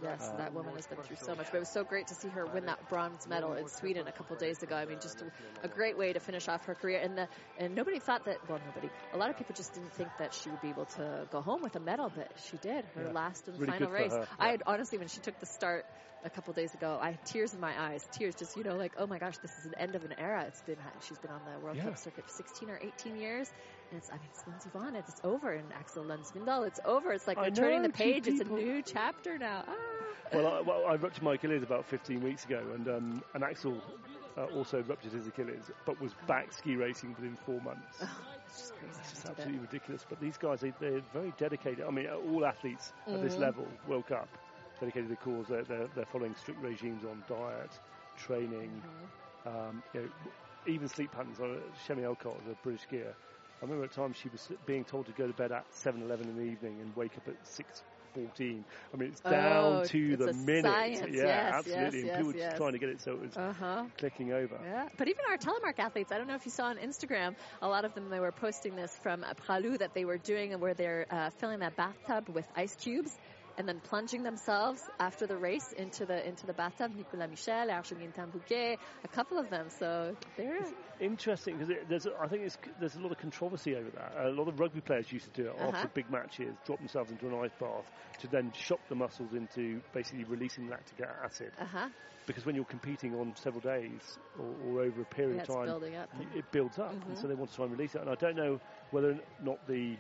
Yes, that woman has been through so much. But it was so great to see her win that bronze medal in Sweden a couple days ago. I mean, just a, a great way to finish off her career. And the and nobody thought that. Well, nobody. A lot of people just didn't think that she would be able to go home with a medal, but she did. Her Yeah. last and Really final race. her, I had honestly, when she took the start a couple days ago, I had tears in my eyes. Tears, just you know, like oh my gosh, this is an end of an era. It's been she's been on the World Yeah. Cup circuit for 16 or 18 years. And it's, I mean, it's Lindsey Vonn. It's over. And Aksel Lund Svindal. It's over. It's like I we're turning know, the page. It's a new chapter now. Ah. Well, I, well, I ruptured my Achilles about 15 weeks ago, and um, and Aksel uh, also ruptured his Achilles, but was back ski racing within four months. It's just crazy. It's just how he did absolutely it. ridiculous. But these guys, they, they're very dedicated. I mean, all athletes at Mm-hmm. this level, World Cup, dedicated to the cause. They're, they're, they're following strict regimes on diet, training, Mm-hmm. um, you know, even sleep patterns. Chemmy Alcott, the British skier, I remember at times she was being told to go to bed at 7:11 in the evening and wake up at 6:14. I mean, it's down Oh, to it's the minute. science. Yeah, Yes, absolutely. yes, and people yes, were just trying to get it so it was Uh huh. clicking over. Yeah, but even our telemark athletes, I don't know if you saw on Instagram, a lot of them they were posting this from a Pra Loup that they were doing where they're uh, filling that bathtub with ice cubes and then plunging themselves after the race into the into the bathtub. Nicolas Michel, Arjun Tan-Bouquet, a couple of them. So they're Interesting because there's, I think it's, there's a lot of controversy over that. A lot of rugby players used to do it Uh-huh. after big matches, drop themselves into an ice bath to then shock the muscles into basically releasing lactic acid. uh huh. Because when you're competing on several days or, or over a period Yeah, of it's time, building up. it builds up, and so they want to try and release it. And I don't know whether or not the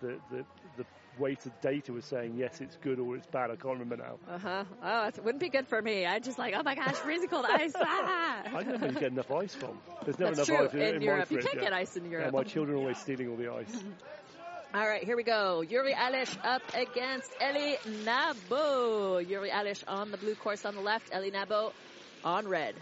the the, the weight of data was saying yes, it's good or it's bad. I can't remember now. Uh huh. Oh, it wouldn't be good for me. I'd just like, oh my gosh, freezing cold ice. Ah! I don't know you get enough ice from. There's never That's enough true. ice In, in, Europe, you can't yeah. get ice in Yeah, Europe. my children are always stealing all the ice. All right, here we go. Yuri Aleš up against Eli Nabo. Yuri Aleš on the blue course on the left, Eli Nabo on red.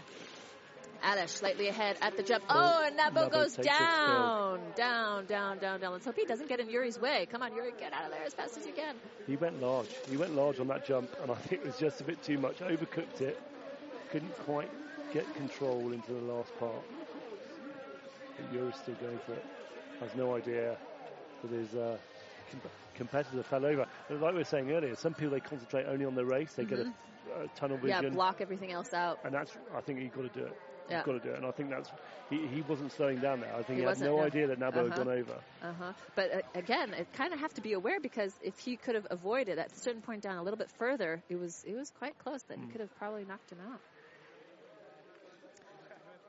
Aleš slightly ahead at the jump. Oh, and Nabo Nabo goes down, down, down, down, down. Let's hope he doesn't get in Yuri's way. Come on, Yuri, get out of there as fast as you can. He went large. He went large on that jump, and I think it was just a bit too much. Overcooked it. Couldn't quite get control into the last part. But Yuri's still going for it. Has no idea that his uh, com- competitor fell over. And like we were saying earlier, some people they concentrate only on their race. They get a, a tunnel vision, Mm-hmm. Yeah, block everything else out. and that's. I think you've got to do it. Yeah. You've got to do it, and I think that's. He, he wasn't slowing down there. I think He he, had no no. idea that Nabo had Uh-huh. gone over. Uh huh. But uh, again, it kind of have to be aware because if he could have avoided at a certain point down a little bit further, it was it was quite close. That Hmm. he could have probably knocked him out.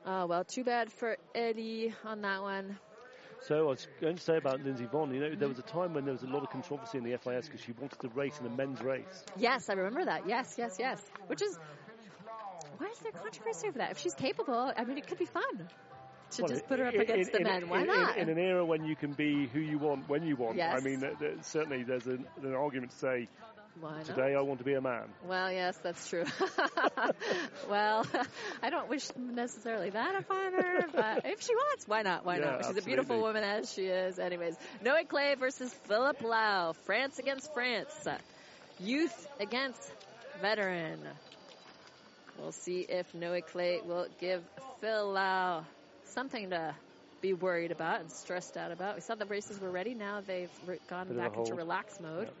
Oh well, too bad for Eddie on that one. So I was going to say about Lindsey Vonn, you know, there was a time when there was a lot of controversy in the FIS because she wanted to race in a men's race. Yes, I remember that. Yes, yes, yes. Which is why is there controversy over that? If she's capable, I mean, it could be fun to Well, just put her up in- against in- the in- men. Why in- not? In, an era when you can be who you want when you want. Yes. I mean, there, there- certainly there's an, an argument to say Why not? today I want to be a man. Well, yes, that's true. well, I don't wish necessarily that upon her, but if she wants, why not? Why Yeah, not? She's a beautiful woman as she is. Anyways, Noe Claye versus Philip Lau. France against France. Youth against veteran. We'll see if Noe Claye will give Phil Lau something to be worried about and stressed out about. We saw the races were ready. Now they've gone Bit back into relax mode. Yep.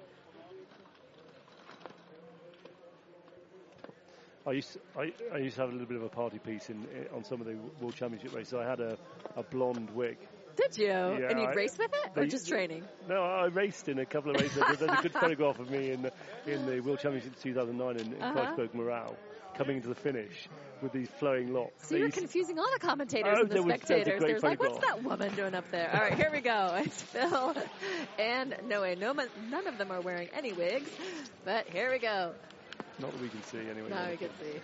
I used, I, I used to have a little bit of a party piece in, in on some of the World Championship races. I had a, a blonde wig Did you? Yeah, and you'd race with it, or just training? No, I raced in a couple of races. There's a good photograph of me in the, in the World Championship 2009 in, in Uh-huh. Kreischberg Murau, coming into the finish with these flowing locks. So you're confusing all the commentators Oh, and the was- that was a spectators. There's like, what's that woman doing up there? All right, here we go. It's Phil and Noe. No, none of them are wearing any wigs, but here we go. Not that we can see anyway. Now we can see.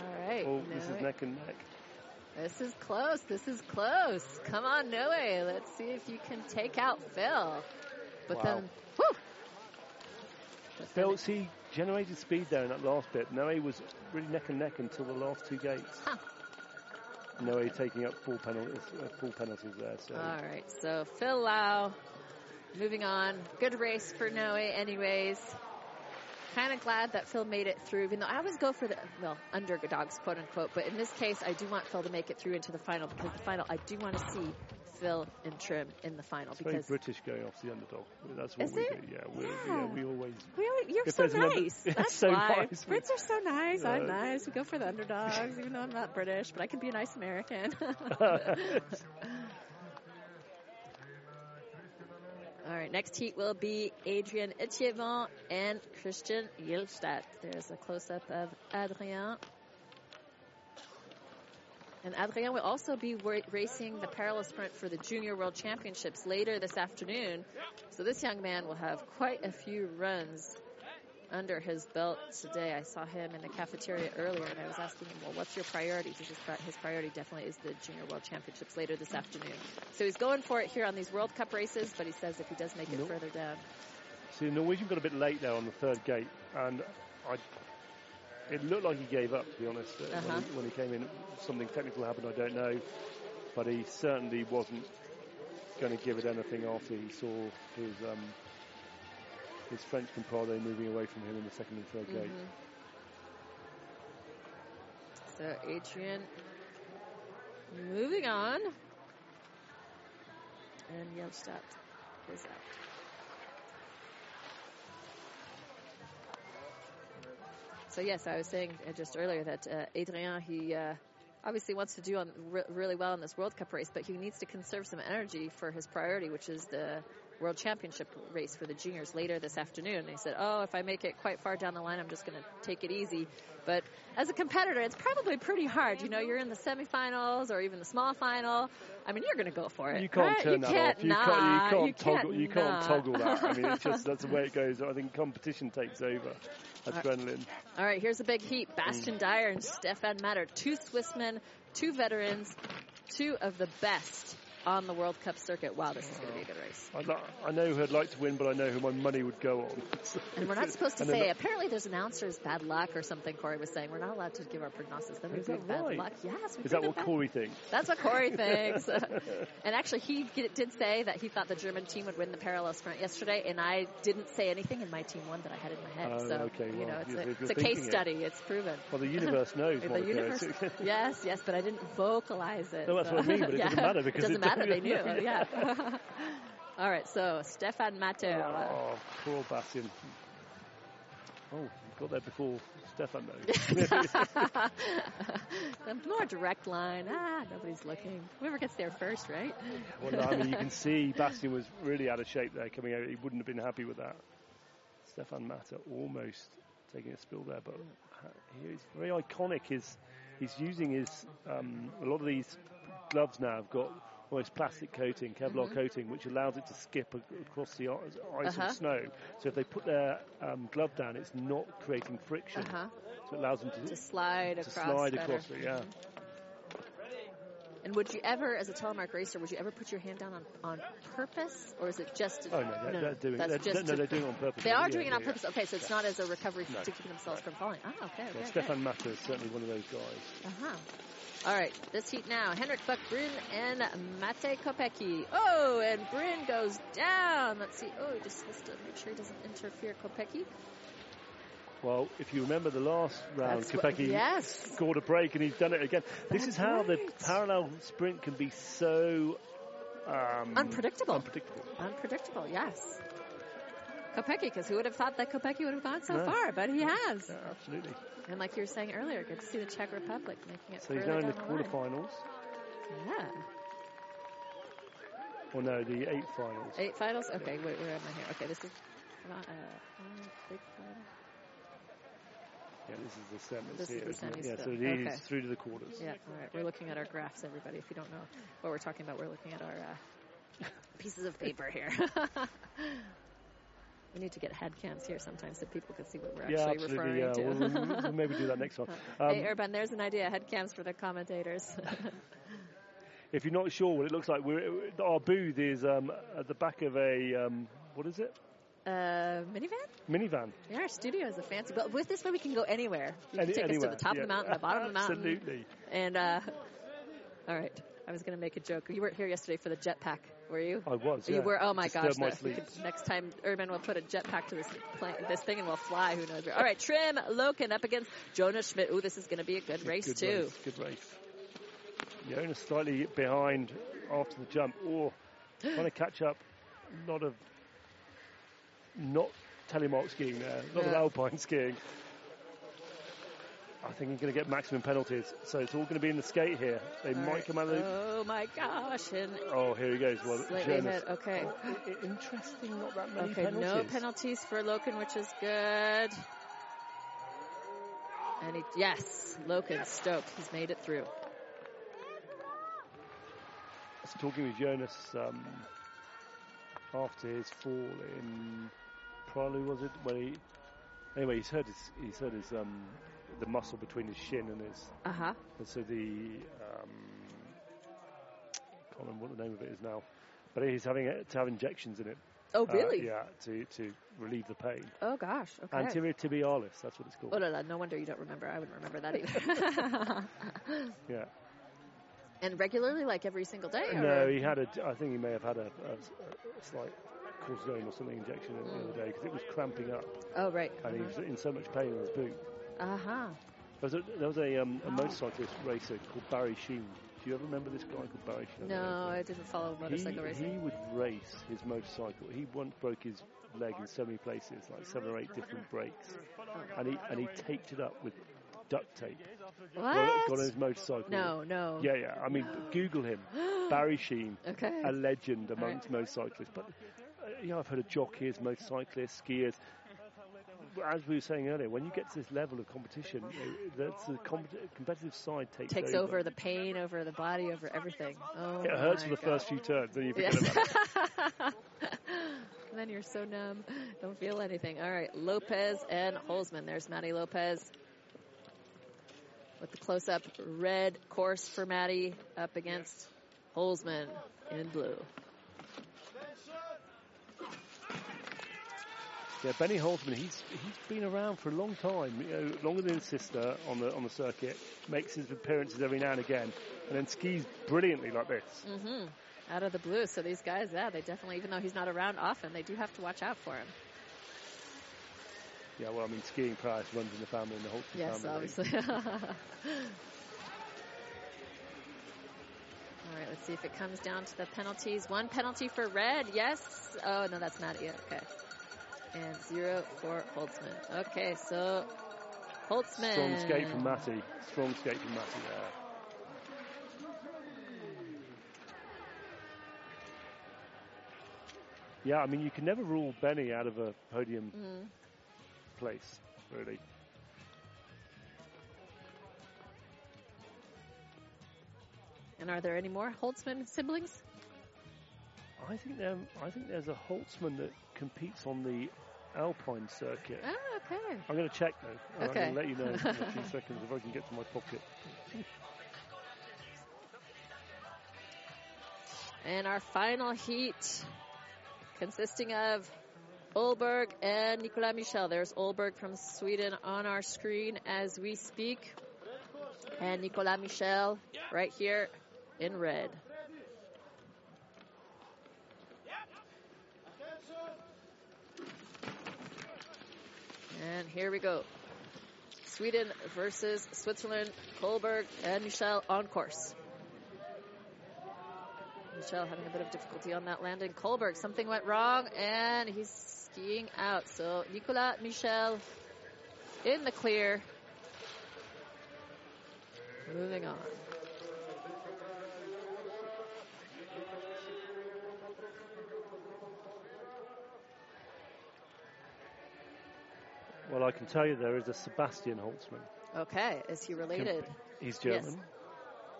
All right. Oh, this is neck and neck. This is close. This is close. Come on, Noe. Let's see if you can take out Phil. But Wow. then, whew. But Phil, see, generated speed there in that last bit. Noe was really neck and neck until the last two gates. Huh. Noe taking up full penalties, uh, full penalties there. So All right, so Phil Lau, moving on. Good race for Noe, anyways. Kind of glad that Phil made it through, even though I always go for the, well, underdogs, quote unquote. But in this case, I do want Phil to make it through into the final because the final, I do want to see Phil and Trym in the final it's very because British going off the underdog. That's what Is we it? do. Yeah, we Yeah. yeah, we always. we always, you're so there's an under- nice. It's That's so why. nice. Brits are so nice. I'm nice. We go for the underdogs, even though I'm not British, but I can be a nice American. All right, next heat will be Adrien Etievant and Christian Yilstadt. There's a close-up of Adrien. And Adrien will also be racing the parallel sprint for the Junior World Championships later this afternoon. So this young man will have quite a few runs under his belt today. I saw him in the cafeteria earlier, and I was asking him, well, what's your priority? His, his priority definitely is the Junior World Championships later this afternoon. So he's going for it here on these World Cup races, but he says if he does make it Nope. further down. See, the Norwegian got a bit late there on the third gate, and I, it looked like he gave up, to be honest. uh, Uh-huh. When, he, when he came in, something technical happened, I don't know. But he certainly wasn't going to give it anything after he saw his um, his French compadre moving away from him in the second and third gate. Mhm. So Adrien moving on. And Yelstadt is out. So yes, I was saying uh, just earlier that uh, Adrien, he uh, obviously wants to do on re- really well in this World Cup race, but he needs to conserve some energy for his priority, which is the World Championship race for the juniors later this afternoon. And he said, "Oh, if I make it quite far down the line, I'm just going to take it easy." But as a competitor, it's probably pretty hard. You know, you're in the semifinals or even the small final. I mean, you're going to go for it. You can't right? turn you that can't off. You not. can't, you You can't toggle. can't You can't toggle that. I mean, it's just that's the way it goes. I think competition takes over. Adrenaline. All right, here's a big heat. Bastian mm. Dayer and Stefan Matter, two Swissmen, two veterans, two of the best on the World Cup circuit. Wow, this is going to be a good race. I, li- I know who I'd like to win, but I know who my money would go on. And we're not supposed to And say, not- apparently there's announcers bad luck or something, Corey was saying. We're not allowed to give our prognosis. Then we Is that bad right? luck. Yes, Is that what bad- Corey thinks? That's what Corey thinks. and actually, he g- did say that he thought the German team would win the parallel sprint yesterday, and I didn't say anything, and my team won that I had in my head. Oh, so, okay, you know, it's you're- a, you're it's a case thinking it. study. It's proven. Well, the universe knows. The universe, yes, yes, but I didn't vocalize it. No, that's so- what I mean, but it doesn't matter because it doesn't it- matter. They knew, yeah. All right, so Stefan Matter. Oh, poor Bastian. Oh, you got there before Stefan, though. the more direct line. Ah, nobody's looking. Whoever gets there first, right? well, no, I mean, you can see Bastian was really out of shape there coming out. He wouldn't have been happy with that. Stefan Matter almost taking a spill there, but he's very iconic. His, he's using his, um, a lot of these gloves now have got almost plastic coating, Kevlar coating, which allows it to skip across the ice Uh-huh. and snow. So if they put their um, glove down, it's not creating friction. Uh-huh. So it allows them to, To slide to across. slide better. across it, yeah. And would you ever, as a telemark racer, would you ever put your hand down on, on purpose, or is it just? Oh, no, they're, they're doing that's they're, just no, they're doing it on purpose. They are Yeah, doing it on yeah, purpose. Okay, so it's not as a recovery No. to keep themselves from falling. Oh, okay, Yeah, okay. Stefan Matter is certainly one of those guys. Uh-huh. All right, this heat now. Henrik Buckbrun and Mate Kopecki. Oh, and Brun goes down. Let's see. Oh, he just has to make sure he doesn't interfere Kopecki. Well, if you remember the last round, That's what- yes. scored a break and he's done it again. This That's is how the parallel sprint can be so um, Unpredictable. Unpredictable. Unpredictable, yes. Kopecki, because who would have thought that Kopecki would have gone so No. far? But he has. Yeah, absolutely. And like you were saying earlier, good to see the Czech Republic making it So he's now in the the quarterfinals. Yeah. Or no, the eight finals. Eight finals? Okay, wait, where am I here? Okay, this is uh, uh, big final. Yeah, this is the semis This is here. the isn't it? semis yeah, so it is Okay. through to the quarters. Yeah, all right. We're looking at our graphs, everybody. If you don't know what we're talking about, we're looking at our uh, pieces of paper here. we need to get head cams here sometimes so people can see what we're Yeah, actually absolutely. referring Yeah, to. we'll, we'll- maybe do that next one. Um, hey, Urban, there's an idea. Head cams for the commentators. if you're not sure what it looks like, we're, our booth is um, at the back of a um, what is it? uh, minivan? Minivan. Yeah, our studio is a fancy, but with this one we can go anywhere. You can take anywhere. us to the top yeah. of the mountain, the bottom of the mountain, Absolutely. and uh, all right. I was going to make a joke. You weren't here yesterday for the jetpack, were you? I was. You were. Oh my Disturbed uh, gosh! my that- we sleep. could- next time, Urban will put a jetpack to this plane, this thing, and we'll fly. Who knows? Where. All right, Trym Loken up against Jonas Schmidt. Ooh, this is going to be a good race good too. Race, good race. Jonas slightly behind after the jump. Oh, trying to catch up. A lot of not telemark skiing there. A lot of alpine skiing. I think he's going to get maximum penalties. So it's all going to be in the skate here. They All might right. come out of the. Oh my gosh! And Oh, here he goes. Well, Jonas. Okay. Oh, interesting, not that many Okay. penalties. No penalties for Loken, which is good. And he, yes, Loken stoked. He's made it through. I was talking with Jonas um, after his fall in Pra Loup, was it? When he anyway, he's hurt his he's hurt his um, the muscle between his shin and his Uh huh. and so the um, can't remember what the name of it is now, but he's having it, to have injections in it. Oh uh, really? yeah, to to relieve the pain. Oh gosh. Okay. Anterior tibialis, that's what it's called. Oh no, no, no wonder you don't remember. I wouldn't remember that either. Yeah. and regularly, like every single day? Or? No, he had a. I think he may have had a, a, a slight cortisone or something injection the other day because it was cramping up Oh right. and he was in so much pain in his boot. Uh huh. There was a, there was a, um, a motorcyclist racer called Barry Sheene. Do you ever remember this guy called Barry Sheene? No, I didn't follow motorcycle he, racing. he would race his motorcycle. He once broke his leg in so many places, like seven or eight different breaks, and he and he taped it up with duct tape. Got, got on his motorcycle. No, no. Yeah, yeah. I mean, Google him, Barry Sheene, Okay. a legend amongst motorcyclists. But uh, you know, I've heard of jockeys, motorcyclists, skiers. As we were saying earlier, when you get to this level of competition, that's the compet- competitive side takes, Takes over the pain, over the body, over everything. Oh, It hurts for the God. first few turns, then you forget about it. and then you're so numb, don't feel anything. All right, Lopez and Holzman. There's Matty Lopez with the close-up red course for Matty up against Holzman in blue. Yeah, Benny Holzmann, he's he's been around for a long time, you know, longer than his sister on the on the circuit. Makes his appearances every now and again, and then skis brilliantly like this. hmm Out of the blue. So these guys, yeah, they definitely, even though he's not around often, they do have to watch out for him. Yeah, well, I mean, skiing prowess runs in the family, in the Holzmann Yes, family. obviously. All right, let's see if it comes down to the penalties. One penalty for red, yes. Oh, no, that's not it. Okay. And zero for Holzmann. Okay, so Holzmann. Strong skate from Matty. Strong skate from Matty there. Yeah, I mean, you can never rule Benny out of a podium Mhm. place, really. And are there any more Holzmann siblings? I think there, I think there's a Holzmann that competes on the Alpine circuit. Ah, okay. I'm going to check though. Okay. I'm going to let you know in a few seconds if I can get to my pocket. And our final heat consisting of Olberg and Nicolas Michel. There's Olberg from Sweden on our screen as we speak. And Nicolas Michel right here in red. And here we go. Sweden versus Switzerland, Kolberg and Michel on course. Michel having a bit of difficulty on that landing. Kolberg, something went wrong and he's skiing out. So Nicolas Michel in the clear. Moving on. Well, I can tell you there is a Sebastian Holzmann. Okay, is he related? He's Yes. German.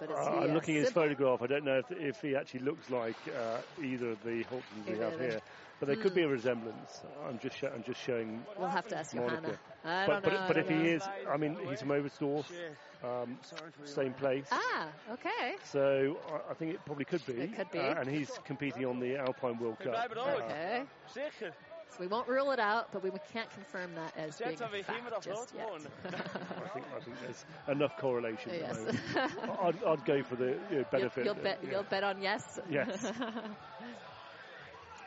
But is Uh, he I'm looking at his photograph. I don't know if, if he actually looks like uh, either of the Holzmanns we have here, but there could be a resemblance. I'm just sho- I'm just showing. We'll have to ask Monica. Johanna. I but don't but, know. I but don't if he is, I mean, he's from Oberstdorf, um, same place. Ah, okay. So I, I think it probably could be. It could be. Uh, and he's competing on the Alpine World Cup. blijven ook. Okay. Zeker. So we won't rule it out, but we can't confirm that as being Zet a weer hier met fact dat just yet. I think I think there's enough correlation. at the yes. moment. I'd, I'd go for the you know, You'll, benefit. you'll bet. yeah. You'll bet on yes. Yes.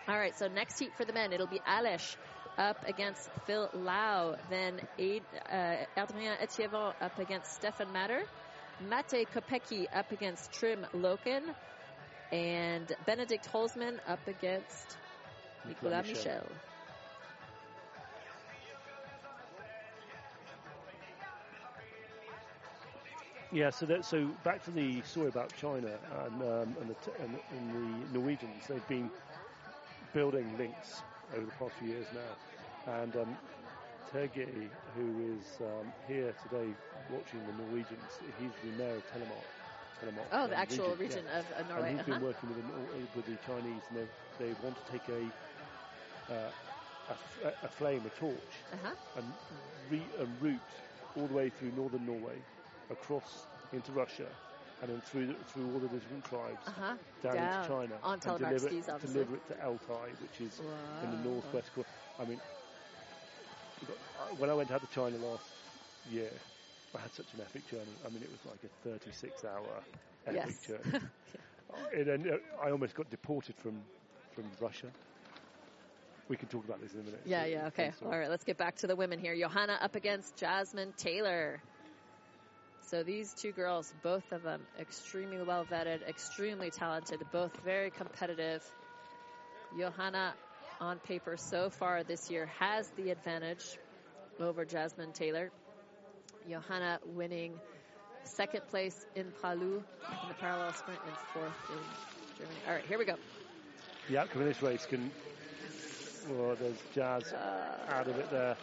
All right. So next heat for the men, it'll be Aleš up against Phil Lau, then Aid, uh, Adrien Etievant up against Stefan Matter, Mate Kopecki up against Trym Loken, and Benedikt Holzmann up against Nicolas Michel. Yeah, so that, so back to the story about China and, um, and, the t- and, and the Norwegians. They've been building links over the past few years now, and um, who is um, here today watching the Norwegians, he's the mayor of Telemark. Telemark Oh, the actual yeah. region of uh, Norway. And he's uh-huh. been working with the, with the Chinese, and they, they want to take a, uh, a, f- a flame, a torch, Uh-huh. and re- a route all the way through northern Norway, across into Russia, and then through the, through all the different tribes Uh-huh. down, Down. into China, On and deliver, it, obviously. deliver it to Altai, which is in the northwest corner. I mean, when I went out to China last year, I had such an epic journey. I mean, it was like a 36-hour epic Yes. journey. and then I almost got deported from from Russia. We can talk about this in a minute. Yeah, yeah, okay. All right, let's get back to the women here. Johanna up against Jasmine Taylor. So these two girls, both of them extremely well vetted, extremely talented, both very competitive. Johanna, on paper so far this year, has the advantage over Jasmine Taylor. Johanna winning second place in Pra Loup in the parallel sprint and fourth in Germany. All right, here we go. The outcome of this race can. Well, there's Jazz Uh, out of it there.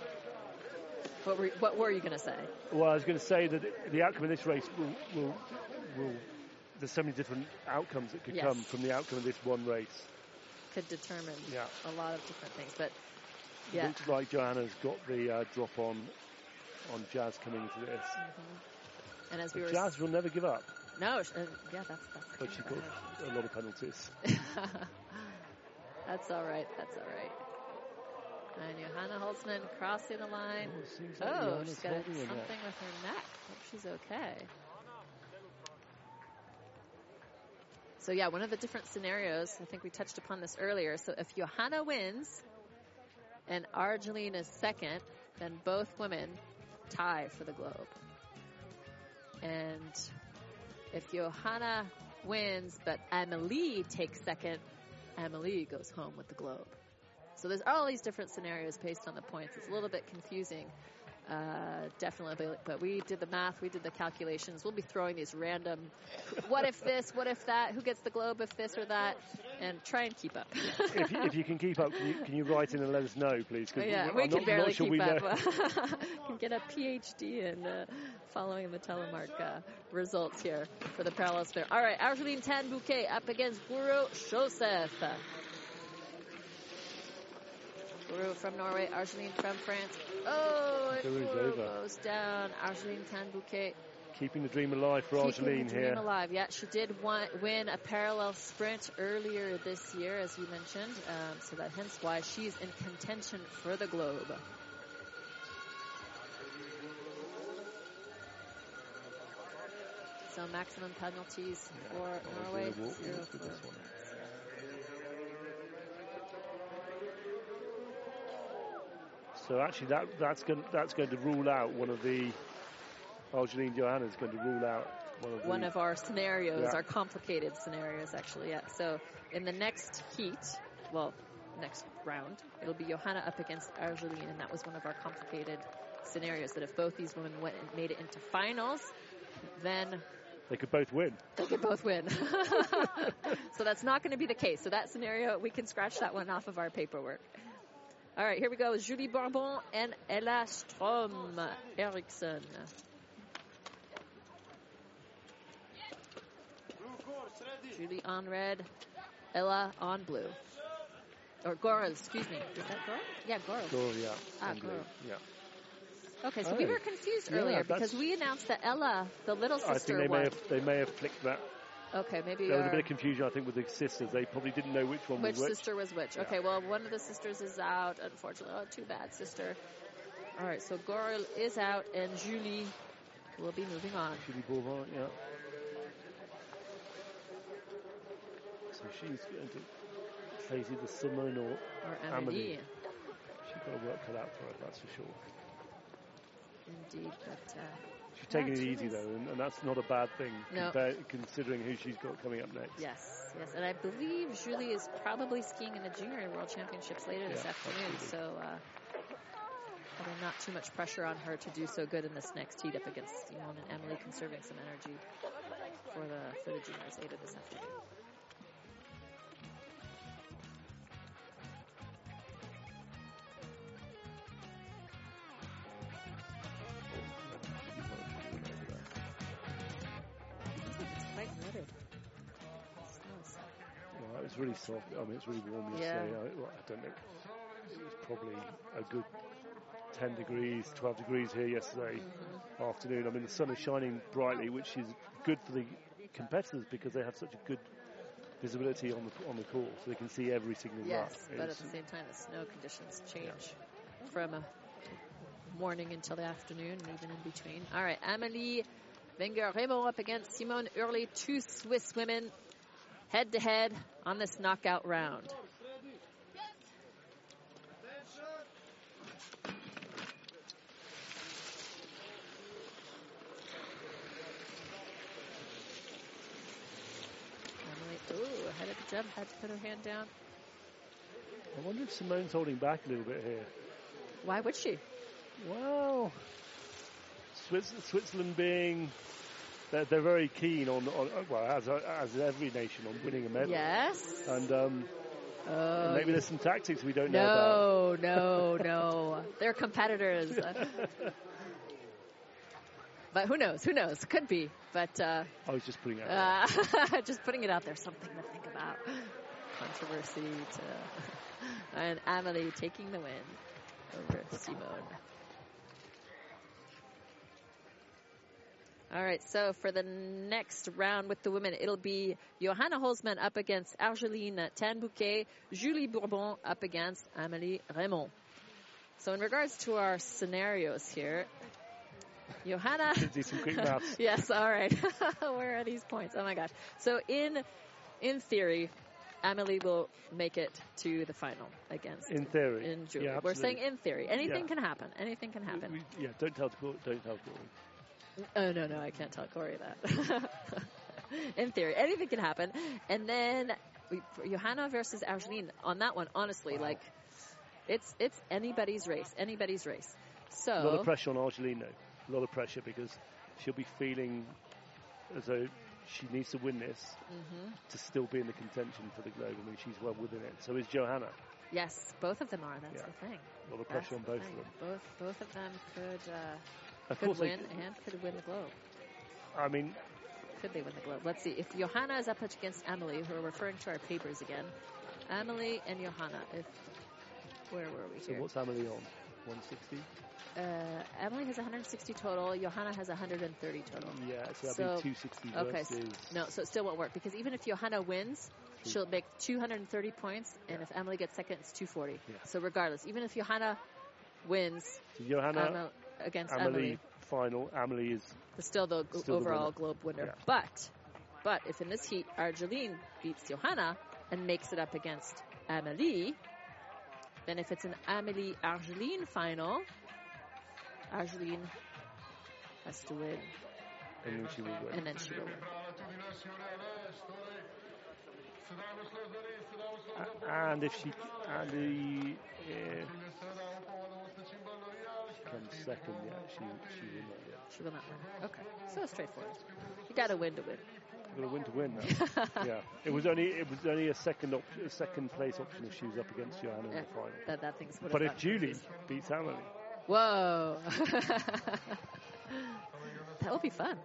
What were, what were you going to say? Well, I was going to say that the outcome of this race will, will, will. There's so many different outcomes that could Yes. come from the outcome of this one race. Could determine Yeah. a lot of different things, but yeah, Looks like Johanna's got the uh, drop on on Jazz coming into this. and as we But were Jazz will never give up, no, sh- uh, yeah, that's that's but she's got a lot of penalties. that's all right. That's all right. And Johanna Holzmann crossing the line. Oh, Oh, she's got something with her neck. Hope she's okay. So yeah, one of the different scenarios. I think we touched upon this earlier. So if Johanna wins and Argeline is second, then both women tie for the globe. And if Johanna wins but Amelie takes second, Amelie goes home with the globe. So there's all these different scenarios based on the points. It's a little bit confusing, uh, definitely. But, but we did the math, we did the calculations. We'll be throwing these random, what if this, what if that, who gets the globe if this or that, and try and keep up. if, you, if you can keep up, can you, can you write in and let us know, please? yeah, we not, can barely not sure keep up. can get a PhD in uh, following the telemark uh, results here for the parallel spin. All right, Argeline Tan-Bouquet up against Guro Joseph. Guro from Norway, Argeline from France. Oh, Guro goes down. Argeline Tan-Bouquet Keeping the dream alive for keeping Argeline dream here. alive. Yeah, she did want, win a parallel sprint earlier this year, as you mentioned. Um, so that hence why she's in contention for the globe. So maximum penalties for Oh, Norway. zero for- So actually, that that's going that's going to rule out one of the oh, Argeline Johanna is going to rule out one of the one of our scenarios, Yeah. our complicated scenarios, actually. Yeah. So in the next heat, well, next round, it'll be Johanna up against Argeline, and that was one of our complicated scenarios. That if both these women went and made it into finals, then they could both win. they could both win. so that's not going to be the case. So that scenario, we can scratch that one off of our paperwork. All right, here we go. Julie Bourbon and Ella Strom Eriksson. Julie on red, Ella on blue. Or Gora, excuse me. Is that Gora? Yeah, Gora. Goro, yeah. Ah. Yeah. Okay, so we were confused earlier that's- because we announced that Ella, the little sister, I think they may have they may have flicked that. Okay, maybe There was a bit of confusion, I think, with the sisters. They probably didn't know which one which was which. sister was which. Yeah. Okay, well, one of the sisters is out, unfortunately. Oh, too bad, sister. All right, so Goril is out, and Julie will be moving on. Julie Bourbon, yeah. So she's going to face either Simone or Or Amelie. She's got to work cut out for her, that's for sure. Indeed, but uh, She's taking it easy though, and, and that's not a bad thing No. compar- considering who she's got coming up next. yes, yes. And I believe Julie is probably skiing in the Junior World Championships later this Yeah, afternoon, absolutely. so uh, not too much pressure on her to do so good in this next heat up against Simone and Emily, conserving some energy for the for the juniors later this afternoon. Soft. I mean, it's really warm Yeah. yesterday. I, well, I don't know. It was probably a good 10 degrees, 12 degrees here yesterday Mm-hmm. afternoon. I mean, the sun is shining brightly, which is good for the competitors because they have such a good visibility on the on the course, so they can see every single lap. Yes, but at the same time, the snow conditions change from uh, morning until the afternoon and even in between. All right, Amelie Wenger Reymond up against Simone Oehrli, two Swiss women head to head on this knockout round. Emily, ooh, ahead of the jump, had to put her hand down. I wonder if Simone's holding back a little bit here. Why would she? Well, Switzerland being they're, they're very keen on, on well as as every nation on winning a medal. Yes. And um, Oh, maybe there's some tactics we don't know about. no, no, no. They're competitors. but who knows? Who knows? Could be. But uh, I was just putting it out. uh, just putting it out there, something to think about. Controversy to and Amelie taking the win over Simone. All right, so for the next round with the women, it'll be Johanna Holzmann up against Argeline Tan-Bouquet, Julie Bourbon up against Amélie Reymond. So in regards to our scenarios here, Johanna. Do some quick maths. yes, all right. Where are these points? Oh my gosh. So in in theory, Amelie will make it to the final against In theory. in Julie. Yeah, We're saying in theory. Anything Yeah. can happen. Anything can happen. We- yeah, don't tell Cor- don't tell Corey. Oh no, no, I can't tell Corey that. In theory, anything can happen. And then we, Johanna versus Argeline on that one, honestly, Wow. like it's it's anybody's race, anybody's race. So A lot of pressure on Argeline. A lot of pressure because she'll be feeling as though she needs to win this Mhm. to still be in the contention for the globe. I mean, she's well within it. So is Johanna. yes, both of them are. That's Yeah. the thing. A lot of That's pressure on both of them. Both both of them could uh, Of could course, they- win and could win the globe. I mean, Could they win the globe? Let's see. If Johanna is up against Emily, who are referring to our papers again, Emily and Johanna. If where were we so here? what's Amelie on? 160? Uh, Emily has 160 total. Johanna has 130 total. Yeah, so that'd So- be 260 okay, s- versus. No, so it still won't work because even if Johanna wins, she'll make 230 points, and if Emily gets second, it's 240. Yeah. So regardless, even if Johanna wins So Johanna, against Amelie, Emily, final. Amelie is it's still the g- Still the overall globe winner. Yeah. But, but if in this heat Argeline beats Johanna and makes it up against Amelie, then if it's an Amelie Argeline final, Argeline has to win, and then she will win. and then she will win. A- and if she and the uh, comes second, yeah, she she will not. Yeah, She will not win. Okay, so straightforward. You got to win to win. got to win to win. Now. yeah, it was only it was only a second op- a second place option if she was up against Johanna in the final. That that thing's. But if Julie beats Amelie, Whoa. that will be fun.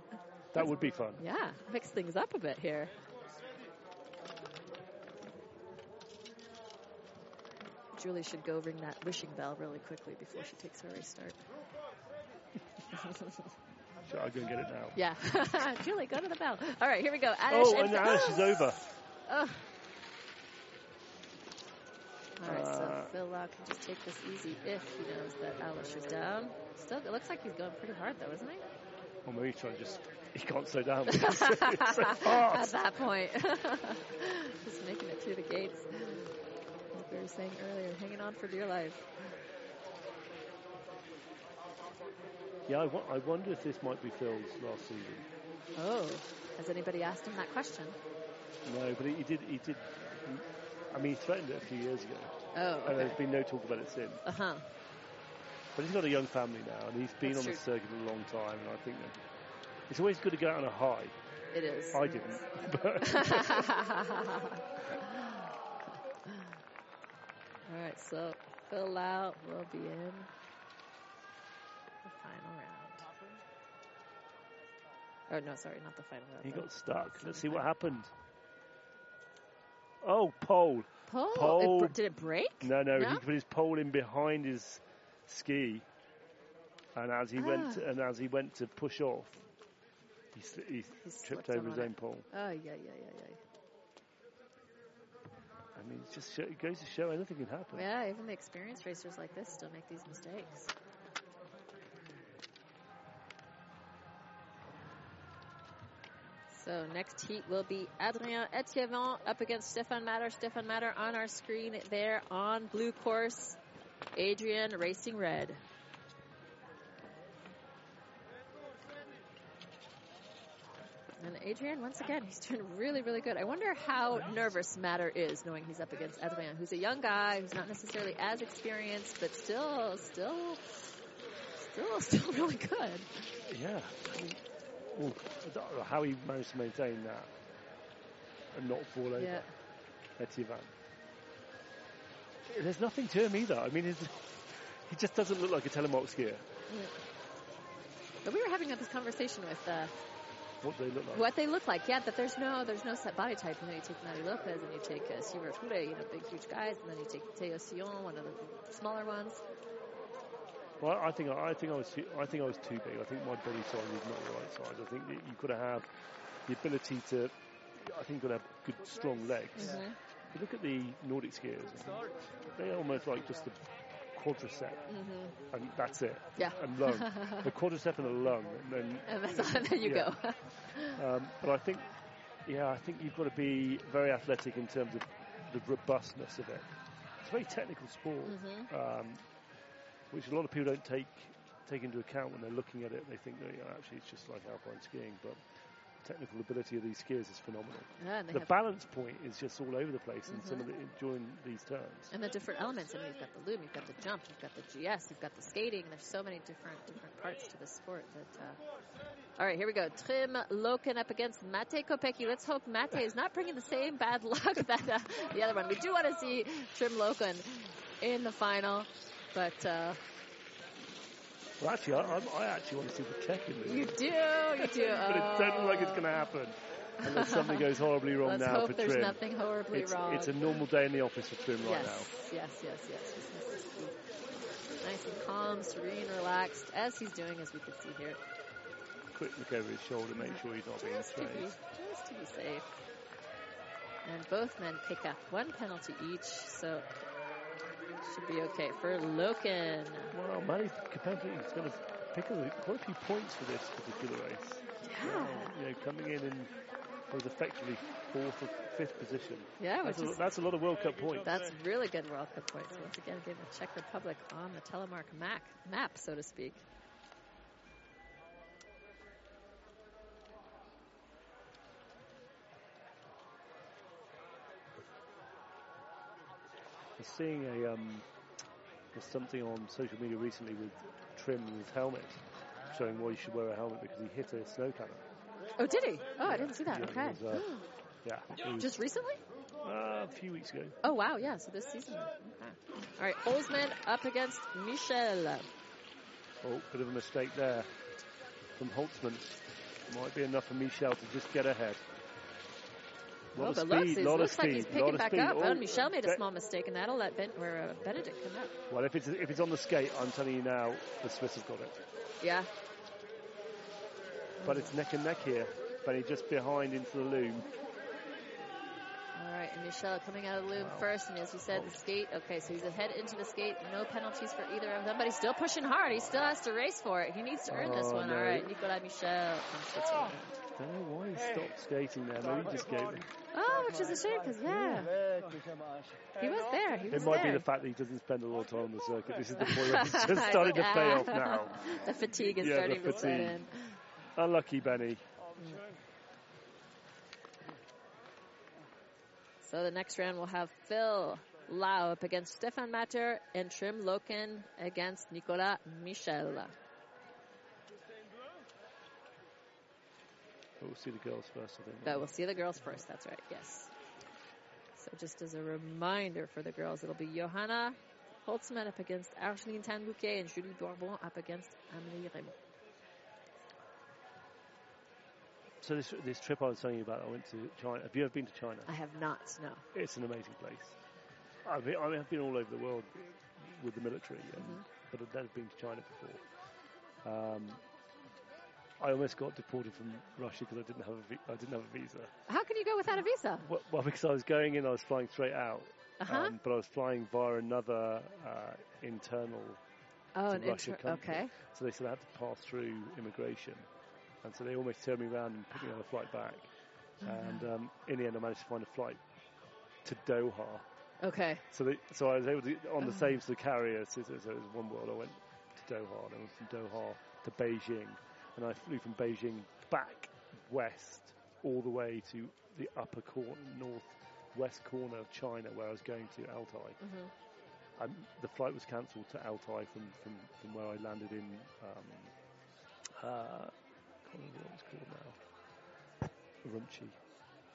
that would be fun. Yeah, mix things up a bit here. Julie should go ring that wishing bell really quickly before she takes her race start. Should I go and get it now? Yeah. Julie, go to the bell. All right, here we go. Adish Oh, and Alice is over. Ugh. All right, so Uh, Phil Lau can just take this easy if he knows that Aleš is down. Still, it looks like he's going pretty hard though, isn't he? Or maybe he's trying to just he can't slow down. so At that point, just making it through the gates. Were saying earlier, hanging on for dear life. Yeah, I, wonder if this might be Phil's last season. Oh, has anybody asked him that question? No, but he, he did. He did. I mean, he threatened it a few years ago, Oh, and there's been no talk about it since. Uh huh. But he's got a young family now, and he's been That's on the true. circuit a long time, and I think that it's always good to go out on a high. It is. I didn't, but All right, Phil Lau, we'll be in the final round. Oh no, sorry, not the final round. he got stuck. Let's see what happened. Oh, pole. Pole. Pole. It did it break? No, no, No? he put his pole in behind his ski, and as he went Ah. and as he went to push off, he, he He tripped over his it. own pole. Oh yeah, yeah, yeah, yeah. Mean, it just show, it goes to show anything can happen. Yeah, even the experienced racers like this still make these mistakes. So next heat will be Adrien Etievant up against Stefan Matter. Stefan Matter on our screen there on blue course. Adrien racing red. Adrien, once again, he's doing really, really good. I wonder how nervous Matter is knowing he's up against Adrien, who's a young guy, who's not necessarily as experienced, but still, still, still, still really good. Yeah. I mean, well, I don't know how he managed to maintain that and not fall over. Yeah. Etievant. There's nothing to him either. I mean, he's, he just doesn't look like a telemark skier. But we were having this conversation with uh, What they look like. what they look like. Yeah, that there's no there's no set body type. You know, you take Matty Lopez and you take uh, Sivert Ture, you know, big huge guys, and then you take Théo Sillon, one of the smaller ones. Well, I think I think I was too, I think I was too big. I think my body size is not the right size. I think that you've got to have the ability to. I think you've got to have good, strong legs. Mhm. You look at the Nordic skiers; they're almost like just a quadricep, Mm-hmm. and that's it. Yeah. And lung, a quadricep and the lung, and then And that's all, there you Yeah. go. Um, but I think, yeah, I think you've got to be very athletic in terms of the robustness of it. It's a very technical sport, Mhm. um, which a lot of people don't take take into account when they're looking at it. They think that you know, actually it's just like alpine skiing, but the technical ability of these skiers is phenomenal. Yeah, and The balance point is just all over the place in some of the during these turns. and the different elements. I mean, you've got the loom, you've got the jump, you've got the GS, you've got the skating. There's so many different different parts to the sport that. Uh... All right, here we go. Trym Loken up against Mate Kopecky. Let's hope Mate is not bringing the same bad luck that uh, the other one. We do want to see Trym Loken in the final, but uh, Well, actually, I, I, I actually want to see the check in the you do, you do. but it doesn't look like it's going to ah. happen unless something goes horribly wrong Let's now hope for there's Trym. nothing horribly it's, wrong. it's a normal day in the office for Trym right yes, now. yes, yes, yes. Just nice, to see. nice and calm, serene, relaxed, as he's doing, as we can see here. Quick look over his shoulder, make sure he's not being Just to be, just to be safe. And both men pick up one penalty each, so should be okay for Loken. Well, Manny Capelli is going to pick up quite a few points for this particular race. Yeah, You know, coming in in was effectively fourth or fifth position. yeah, which That's a, is that's a lot of World Cup points. that's really good World Cup points. Once again, giving the Czech Republic on the telemark map, map, so to speak. We're seeing a um, something on social media recently with Trym and his helmet, showing why you should wear a helmet because he hit a snow cannon. Oh, did he? Oh, I didn't see that. Yeah, Okay. was, uh, yeah, Just recently? uh, a few weeks ago. Oh, wow. Yeah. So this season. Okay. All right. Holzmann up against Michel. Oh, bit of a mistake there from Holzmann. Might be enough for Michel to just get ahead. Lot Oh, of but speed, looks, he lot looks of like speed, he's picking of back speed. up. Oh, Oh, Michel made a small mistake, and that'll let ben, where uh, Benedikt come up. Well, if it's if it's on the skate, I'm telling you now, the Swiss have got it. Yeah. But it's neck and neck here. Benny just behind into the loom. All right, and Michel coming out of the loom Wow. first, and as you said, the skate. Okay, so he's ahead into the skate. No penalties for either of them, but he's still pushing hard. He still has to race for it. He needs to earn this one. no. All right, Nicolas Michel from Switzerland. don't know why he stopped skating there. Maybe he just gave it. Oh, which is a shame because yeah, he was there. He was It might there. be the fact that he doesn't spend a lot of time on the circuit. This is the point where it's just starting to pay off now. the fatigue is Yeah, starting to set in. Unlucky Benny. So the next round we'll have Phil Lau up against Stefan Matter and Trym Loken against Nicolas Michel. But we'll see the girls first, I think. But we'll see the girls first. That's right. Yes. So just as a reminder for the girls, it'll be Johanna Holzmann up against Argeline Tan-Bouquet and Julie Bourbon up against Amélie Reymond. So this this trip I was telling you about, I went to China. Have you ever been to China? I have not. No. It's an amazing place. I've been, I mean, I've been all over the world with the military, and, Mhm. but I've never been to China before. Um, I almost got deported from Russia because I didn't have a vi- I didn't have a visa. How can you go without a visa? Well, well, because I was going in, I was flying straight out, Uh huh. um, but I was flying via another uh, internal. oh, to Russia inter- country. okay. So they said I had to pass through immigration, and so they almost turned me around and put me on a flight back. And um, in the end, I managed to find a flight to Doha. Okay. So, they, so I was able to on the Oh. same sort of carrier. So, so, so it was one world. I went to Doha, and I went from Doha to Beijing, and I flew from Beijing back west all the way to the upper corner, northwest corner of China, where I was going to Altai. hmm Um, the flight was cancelled to Altai from, from, from where I landed in. Um, uh, I can't remember what it's called now. Urumqi,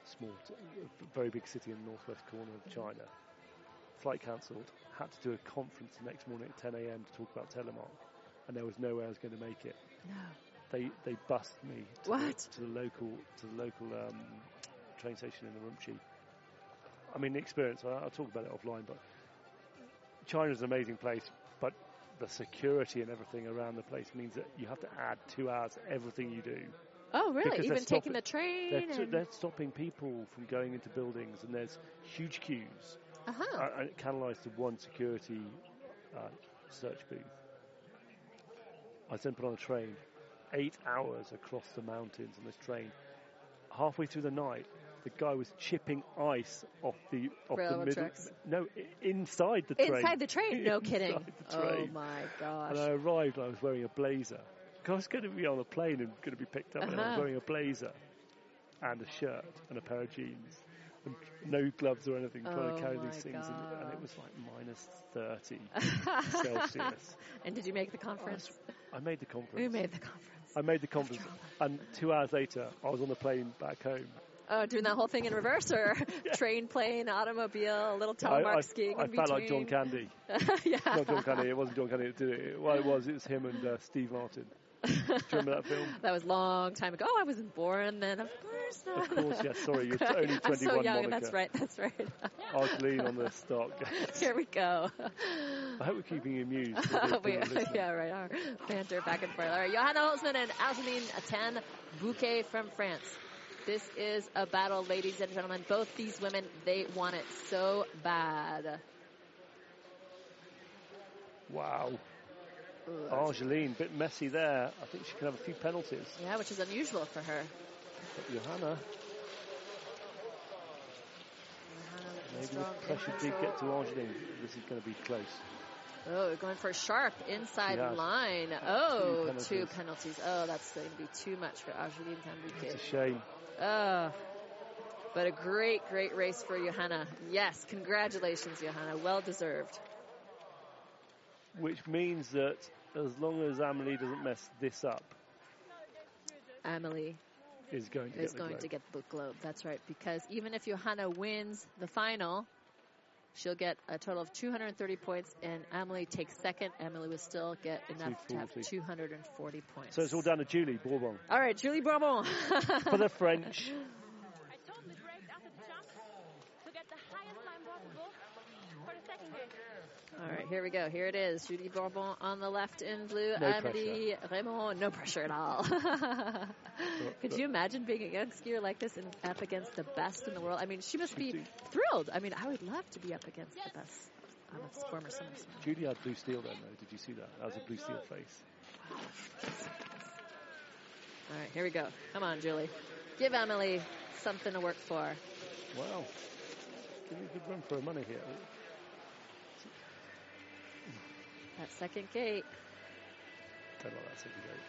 small, t- a very big city in the northwest corner of China. Flight cancelled. Had to do a conference the next morning at 10 a.m. to talk about telemark, and there was no way I was going to make it. No. They they bussed me to, What? The, to the local to the local um, train station in Urumqi. I mean, the experience. I- I'll talk about it offline, but China's an amazing place, but the security and everything around the place means that you have to add two hours to everything you do. Oh, really? Even taking the train? They're, t- they're stopping people from going into buildings, and there's huge queues. uh-huh. Uh, and it canalised to one security uh, search booth. I was then put on a train, eight hours across the mountains on this train. Halfway through the night, the guy was chipping ice off the off the middle. tracks. No, inside the train. Inside the train? No Inside kidding. the Oh, my gosh. And I arrived, and I was wearing a blazer. 'Cause I was going to be on a plane and going to be picked up, and I was Uh-huh. wearing a blazer and a shirt and a pair of jeans. And no gloves or anything, trying Oh to carry my these things, and, and it was like minus 30 Celsius. and did you make the conference? I made the conference. We made the conference. I made the conference, and two hours later, I was on the plane back home. Oh, doing that whole thing in reverse or train, plane, automobile, a little I, telemark I, skiing I in felt like John. Candy. yeah. Not John Candy. It wasn't John Candy that did it. Well, it was. It was him and uh, Steve Martin. Do you remember that film? That was a long time ago. Oh, I wasn't born then. Of course not. Of course, yes. Sorry, you're only 21. I'm so young. Monica. That's right. That's right. Argeline on the stock. Here we go. I hope we're keeping you amused. we, yeah, right. Our banter back and forth. All right, Johanna Holzmann and Argeline Tan Bouquet from France. This is a battle, ladies and gentlemen. Both these women, they want it so bad. Wow. Ugh. Argeline, bit messy there. I think she can have a few penalties. Yeah, which is unusual for her. But Johanna, Johanna maybe the pressure did get to Argeline. This is going to be close. Oh, going for a sharp inside line. Oh, two penalties. two penalties. Oh, that's going to be too much for Argeline Tan It's a shame. Oh, but a great, great race for Johanna. Yes, congratulations, Johanna. Well deserved. which means that as long as Amelie doesn't mess this up, Amelie is going to is get the going to get the globe. That's right. Because even if Johanna wins the final, she'll get a total of 230 points, and Emily takes second. Emily will still get enough to have 240. 240 points. So it's all down to Julie Bourbon All right, Julie Bourbon. for the French. I totally braked after the jump to get the highest time possible for the second game. All right, here we go. Here it is. Julie Bourbon on the left in blue. No Amelie Reymond, no pressure at all. Could you imagine being a young skier like this and up against the best in the world? I mean, she must be thrilled. I mean, I would love to be up against the best on a former summer slam. Julie had blue steel then, though. Did you see that? That was a blue steel face. All right, here we go. Come on, Julie. Give Emily something to work for. Wow. Give me a good run for her money here. That second gate. Don't like that second gate.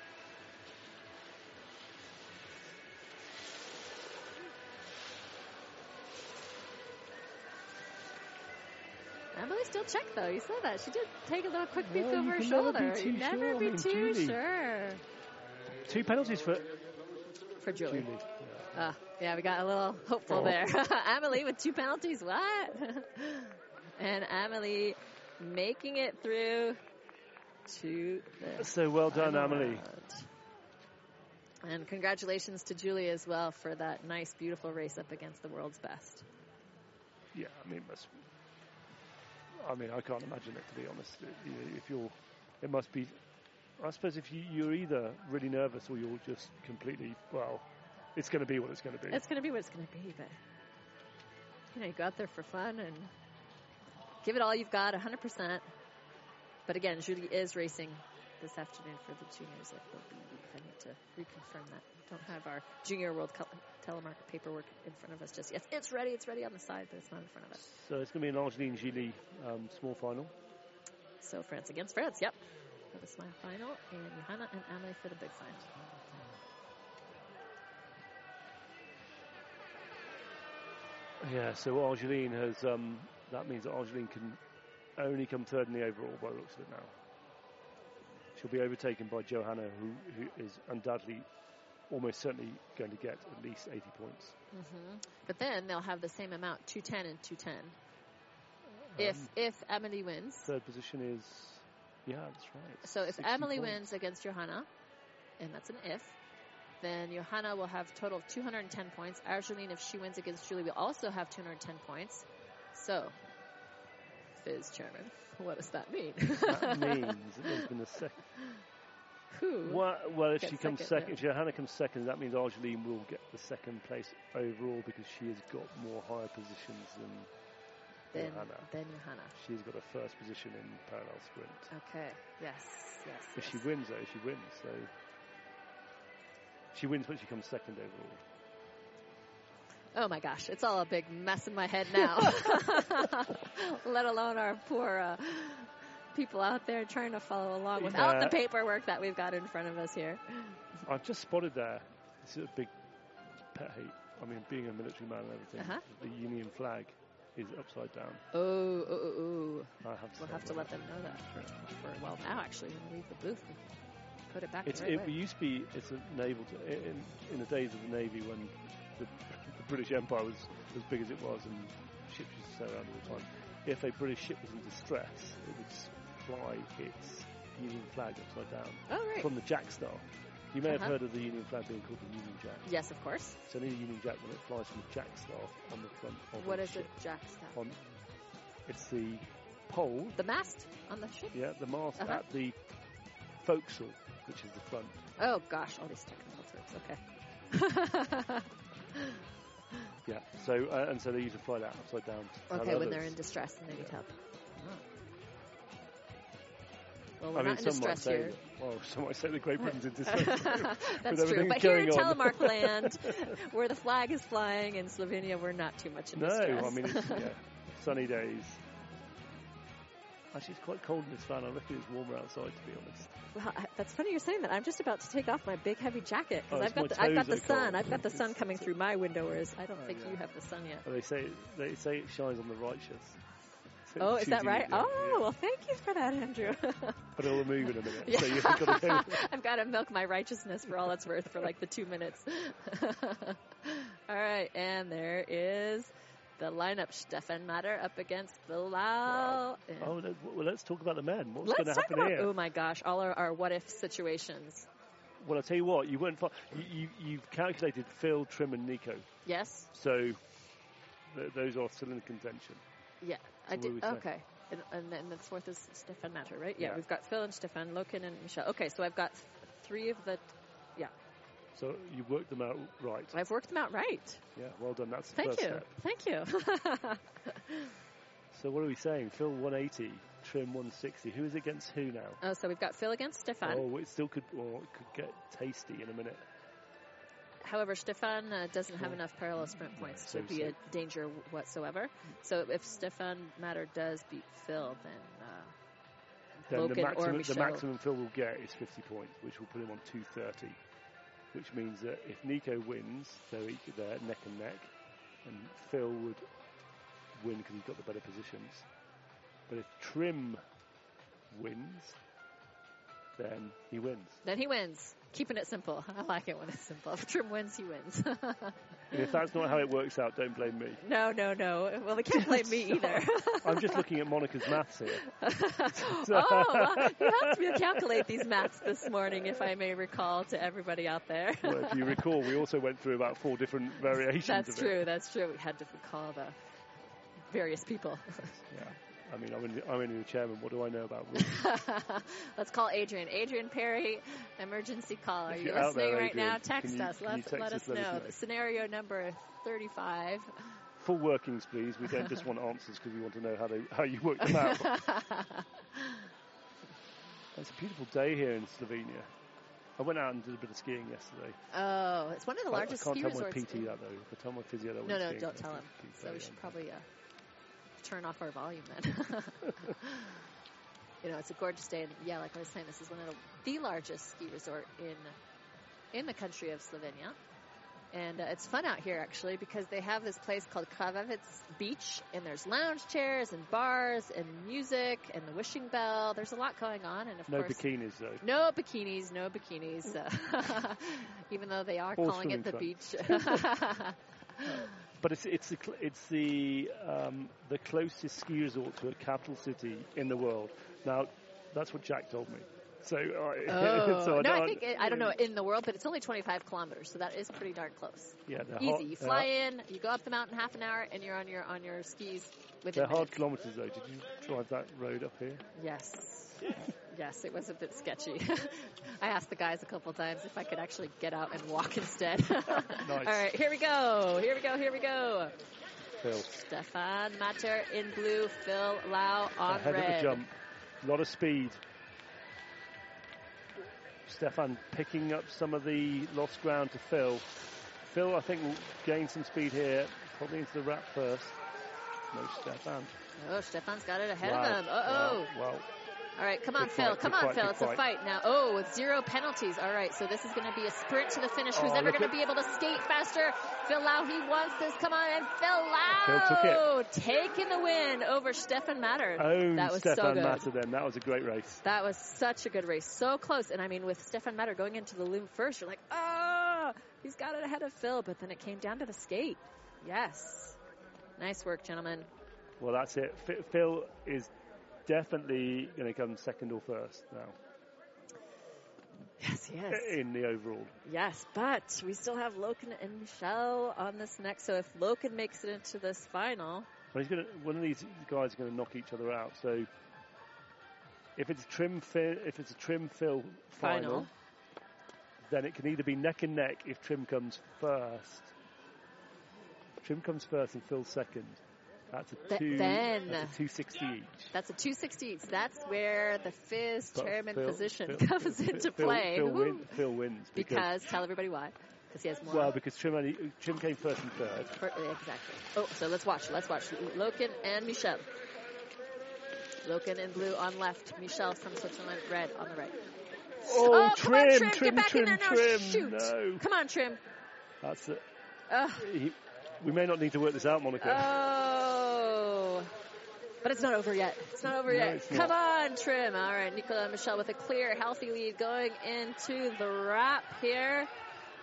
Emily still checked though. You saw that. She did take a little quick peek Well, over her can never be shoulder. too never sure. Be too sure. Two penalties for For Julie. Julie. Ah, yeah, we got a little hopeful Oh. there. Emily with two penalties. What? and Amelie making it through to the So well done, Amelie. round. And congratulations to Julie as well for that nice, beautiful race up against the world's best. Yeah, I mean, must, I mean, I can't imagine it to be honest. If you're, it must be. I suppose if you, you're either really nervous or you're just completely well, it's going to be what it's going to be. It's going to be what it's going to be, but you know, you go out there for fun and give it all you've got, 100%. But again, Julie is racing this afternoon for the juniors. It will I need to reconfirm that. We don't have our junior world Col- telemark paperwork in front of us just yet. It's ready, it's ready on the side, but it's not in front of us. so it's going to be an Argeline Gilly um, small final. So France against France, yep. For the smile final, and Johanna and Amelie for the big final. Yeah, so Argeline has. Um, that means that Argeline can only come third in the overall by the looks of it now. She'll be overtaken by Johanna, who, who is undoubtedly, almost certainly going to get at least 80 points. hmm But then they'll have the same amount, 210 and 210. if Um, if Amelie wins, Third position is. Yeah, that's right. So if Emily points. wins against Johanna, and that's an if, then Johanna will have a total of 210 points. Argeline, if she wins against Julie, will also have 210 points. So, FIS chairman, what does that mean? That means that there's been a second. Who? Well, well if she comes second, second, if Johanna comes second, that means Argeline will get the second place overall because she has got more higher positions than Then, Johanna. then Johanna. She's got a first position in parallel sprint. Okay. Yes. Yes. If yes. she wins, though, she wins. So she wins, but she comes second overall. Oh my gosh, it's all a big mess in my head now. Let alone our poor uh, people out there trying to follow along without Yeah. the paperwork that we've got in front of us here. I've just spotted there. This is a big pet hate. I mean, being a military man and everything, Uh-huh. the Union flag is upside down. Oh, oh, oh, oh. I have to. We'll have to let them know that for, for well now actually when we leave the booth and put it back It's, the right it way. used to be it's a naval t- in, in the days of the navy when the, the British Empire was as big as it was and ships used to sail around all the time. If a British ship was in distress, it would fly its Union flag upside down Oh right. from the Jack Staff. You may have Uh-huh. heard of the Union flag being called the Union Jack. yes, of course. It's only a Union Jack when it flies from the Jack Staff on the front of What the is ship. it, Jack Staff? On, it's the pole, The mast on the ship? yeah, the mast Uh-huh. at the forecastle, which is the front. Oh gosh, all these technical terms. Okay. Yeah. So uh, and so they to fly that upside down. okay, when they're in distress and they need help. Well, we're I mean, not in some distress say. here. Well, some might say that Great Britain's in distress. That's true. But here in. Telemark land, where the flag is flying in Slovenia, we're not too much in no, distress. I mean it's yeah, sunny days. Actually, it's quite cold in this van. I reckon it's warmer outside, to be honest. Well, I, that's funny you're saying that. I'm just about to take off my big heavy jacket Oh, because it's I've got the, I've got the sun. cold. I've got the sun coming through my window, whereas I don't Oh, think yeah. you have the sun yet. Well, they say they say it shines on the righteous. Oh, is that right? it, yeah, Oh, well, thank you for that, Andrew. But it'll move in a minute. Yeah. So got go. I've got to milk my righteousness for all it's worth for like the two minutes. all right, and there is the lineup. Stefan Matter up against Lau. And Oh, well, let's talk about the men. What's going to happen about. here? Oh my gosh, all our, our what if situations. Well, I'll tell you what, you weren't far. You, you, you've calculated Phil, Trym, and Nico. Yes. So th- those are still in contention. Yeah, I So what did. Okay. And, and then the fourth is Stefan Matter, right? Yeah, Yeah. we've got Phil and Stefan, Loken and Michel. Okay, so I've got th- three of the. So you worked them out right. I've worked them out right. Yeah, well done. That's the Thank first you. step. Thank you. So what are we saying? Phil 180, Trym 160. Who is against who now? oh, so we've got Phil against Stefan. Oh, it still could, or it could get tasty in a minute. However, Stefan uh, doesn't have enough parallel sprint points so to be so. a danger whatsoever. So if Stefan Matter does beat Phil, then uh, Then Loken the or maximum, the Michel. maximum Phil will get is 50 points, which will put him on 230. Which means that if Nico wins, they're, equal, they're uh, neck and neck, and Phil would win because he's got the better positions. But if Trym wins, then he wins. then he wins. Keeping it simple. I like it when it's simple. If Trym wins, he wins. And if that's not how it works out, don't blame me. no, no, no. Well, they can't blame me either. I'm just looking at Monica's maths here. oh, well, you helped me calculate these maths this morning, if I may recall to everybody out there. Well, if you recall, we also went through about four different variations That's of it. true. That's true. We had to recall the various people. Yeah. I mean, I'm only, I'm only the chairman. What do I know about rules? Let's call Adrian. Adrian Perry, emergency call. Are you listening there, right now? Text you- us. Let, text let us, us let know. know. Scenario number 35. Full workings, please. We don't just want answers because we want to know how they how you work them out. It's a beautiful day here in Slovenia. I went out and did a bit of skiing yesterday. oh, it's one of the I- largest I, can't tell my. PT that though. If I tell my physio that I No, no, don't tell him. So we should probably uh, turn off our volume then. you know, it's a gorgeous day, and yeah, like I was saying, this is one of the, the largest ski resort in in the country of Slovenia. And uh, it's fun out here actually because they have this place called Krvavec Beach, and there's lounge chairs and bars and music and the wishing bell. There's a lot going on, and of No course, bikinis though. no bikinis, no bikinis. Uh, even though they are Or calling it the beach. But it's it's the it's the um, the closest ski resort to a capital city in the world. Now, that's what Jack told me. So, uh, Oh, so no, I think it, I don't know in the world, but it's only 25 kilometers, so that is pretty darn close. Yeah, Easy. hard, You fly in, you go up the mountain half an hour, and you're on your on your skis within They're hard minutes. kilometres though. Did you drive that road up here? Yes. Yes, it was a bit sketchy. I asked the guys a couple times if I could actually get out and walk instead. All right, here we go. Here we go. Here we go. Phil, Stefan Matter in blue, Phil Lau on ahead red. of the jump, a lot of speed. Stefan picking up some of the lost ground to Phil. Phil, I think, will gain some speed here, probably into the wrap first. No, Stefan. Oh, Stefan's got it ahead Wow. of him. Uh oh. Wow. Well, All right, come on, Good Phil. fight, Come on, fight, Phil. It's a fight. now. Oh, with zero penalties. All right, so this is going to be a sprint to the finish. Who's Oh, ever going to be able to skate faster? Phil Lau, he wants this. Come on, and Phil Lau taking the win over Stefan Matter. own that was so Stefan good. Matter then. That was a great race. That was such a good race. So close. And I mean, with Stefan Matter going into the loom first, you're like, oh, he's got it ahead of Phil. But then it came down to the skate. Yes. Nice work, gentlemen. Well, that's it. Phil is definitely going to come second or first now Yes, yes. in the overall. Yes, but we still have Loken and Michel on this next. So if Loken makes it into this final, Well, he's going to, one of these guys is going to knock each other out. So if it's a Trym, fi- if it's a Trym Phil final, Final. then it can either be neck and neck if Trym comes first. Trym comes first and Phil second. That's a Th- two. then- that's a two sixty each. that's a 260 each. That's where the FIS But chairman Phil- position Phil- comes Phil- into play. Phil, win, Phil wins because tell everybody why. Because he has more. well, because Trym, only, Trym came first and third. For- exactly. Oh, so let's watch. Let's watch. Loken and Michel. Loken in blue on left. Michel from Switzerland, red on the right. Oh, oh, come on, Trym, Trym, Trym, get back Trym, in there now. Trym. Shoot. No, Come on, Trym. that's it. He, we may not need to work this out, Monica. Oh. But it's not over yet. It's not over No, yet. Come not. on, Trym. All right, Nicola and Michel with a clear, healthy lead going into the wrap here.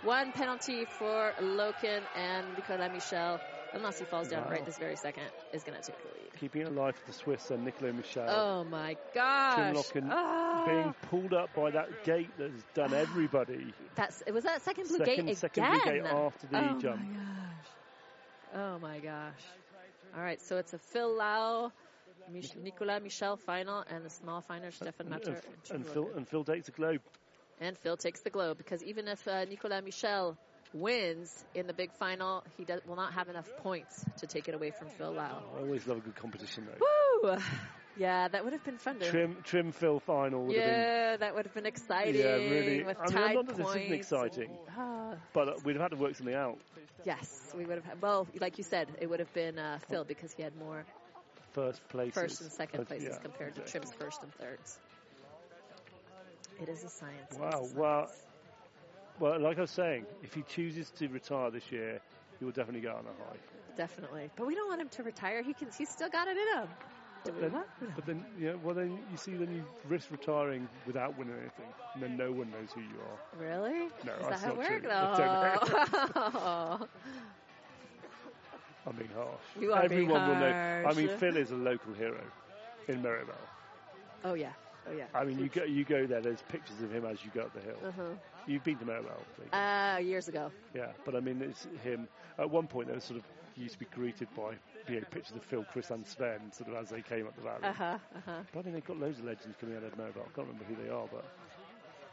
One penalty for Loken and Nicola Michel, unless he falls down Wow. right this very second, is going to take the lead. Keeping it alive for the Swiss and Nicola Michel. Oh my gosh! Tim Loken Ah. being pulled up by that gate that has done everybody. That's it was that second blue Second- gate second again. blue gate after the oh jump. my gosh! Oh my gosh! All right, so it's a Phil Lau, Mich- Nicolas Michel final, and the small final Stefan And, Matter. and, Tim and, Phil, and Phil takes the globe. And Phil takes the globe because even if uh, Nicolas Michel wins in the big final, he does, will not have enough points to take it away from Phil Lau. I always love a good competition though. Woo! Yeah, that would have been fun to. Trym, Trym Phil final would have been. yeah, that would have been exciting. Yeah, really. With I mean, tied not that this points. isn't exciting, but uh, we'd have had to work something out. yes, we would have. Had, well, like you said, it would have been uh, Phil because he had more First place. first and second Uh, places yeah, compared to exactly. Trym's first and thirds. It is a science. it is Wow, a well, science. Well, like I was saying, if he chooses to retire this year, he will definitely go on a high. definitely. But we don't want him to retire. He can. He's still got it in him. Do we Then, but then, yeah, well, then you see, then you risk retiring without winning anything, and then no one knows who you are. Really? No, Is that's that how it not works? true. I. I'm being harsh. You are being Everyone will know. I mean, Phil is a local hero in Meribel. oh yeah. Oh yeah. I mean, you go, you go there. There's pictures of him as you go up the hill. Uh-huh. You've been to Meribel, maybe. Uh, years ago. yeah. But I mean, it's him. At one point, there was sort of used to be greeted by you know, pictures of Phil, Chris, and Sven, sort of as they came up the valley. Uh huh. Uh huh. But I mean, they've got loads of legends coming out of Meribel. I can't remember who they are, but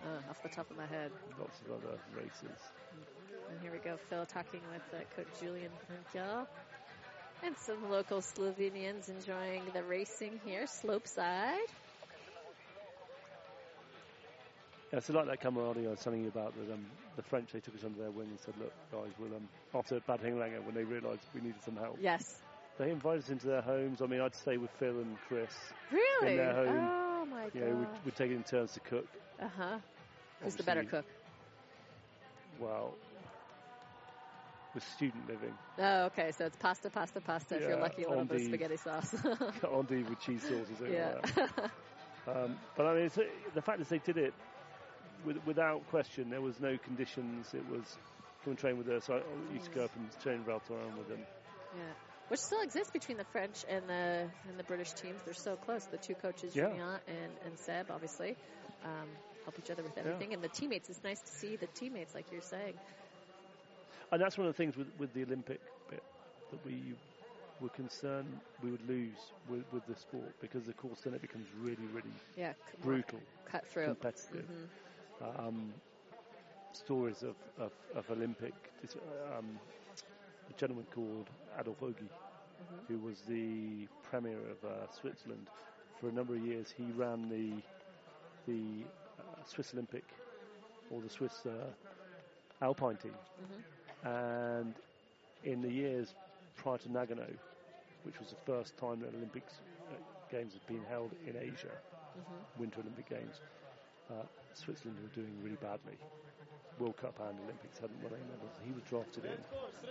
Uh, off the top of my head. lots of other races. And here we go, Phil talking with uh, Coach Julian Hunkel. And some local Slovenians enjoying the racing here, slope side. Yeah, so like that camaraderie I was telling you about, that um, the French, they took us under their wing and said, look, guys, we'll, um, after Bad Hinglanger, when they realised we needed some help, Yes. they invited us into their homes. I mean, I'd stay with Phil and Chris. Really? their home. Oh my You know, we'd, we'd take it in turns to cook. Uh huh. Who's the better cook? Well, with student living, Oh, okay. So it's pasta, pasta, pasta. if you're lucky, one of those on the- spaghetti sauce. endive with cheese sauces yeah. Um, but I mean, it's, the fact is they did it with, without question. There was no conditions. It was come and train with us. I I used to go up and train Val Thorens with them. Yeah, which still exists between the French and the and the British teams. They're so close. The two coaches, Yeah. Julien and, and Seb, obviously, um, help each other with everything. And the teammates, it's nice to see the teammates, like you're saying. And that's one of the things with, with the Olympic bit that we were concerned we would lose with, with the sport because, of course, then it becomes really, really Yeah, brutal, cutthroat. competitive. Mhm. Um, stories of, of, of Olympic, um, a gentleman called Adolf Ogi, who was the premier of uh, Switzerland for a number of years. He ran the the uh, Swiss Olympic or the Swiss uh, Alpine team, and in the years prior to Nagano, which was the first time that Olympics uh, games had been held in Asia, Winter Olympic Games, uh, Switzerland were doing really badly. World Cup and Olympics hadn't won any medals. He was drafted in.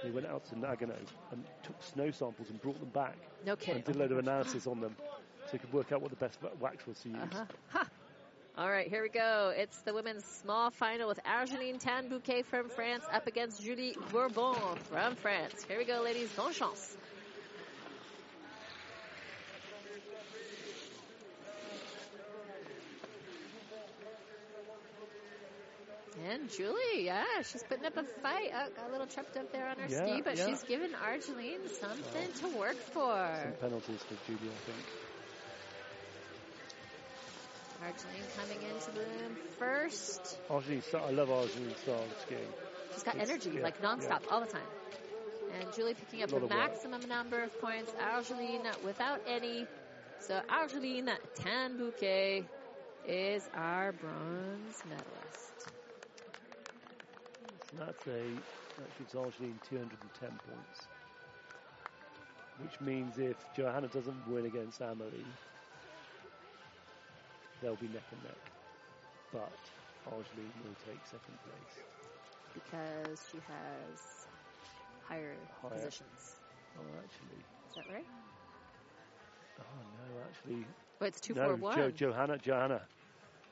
He went out to Nagano and took snow samples and brought them back kidding. and did a load of analysis on them so he could work out what the best wax was to use. Uh-huh. All right, here we go. It's the women's small final with Argeline Tan-Bouquet from France up against Julie Bourbon from France. Here we go, ladies. Bonne chance. And Julie, yeah, she's putting up a fight. Oh, got a little tripped up there on her Yeah, ski, but yeah. she's giving Argeline something to work for. Some penalties for Julie, I think. Argeline coming into bloom first. Argeline, Sta- I love Argeline style of skiing. She's got It's- energy, yeah, like nonstop, all the time. And Julie picking up the of work. maximum number of points. Argeline without any. So Argeline Tan-Bouquet is our bronze medalist. So that's a that gives Argeline 210 points, which means if Johanna doesn't win against Amelie, they'll be neck and neck. But Argeline will take second place. Because she has higher, Higher. positions. Oh, actually, Is that right? Oh no, actually, Oh, it's two no. four one. Jo- Johanna, Johanna,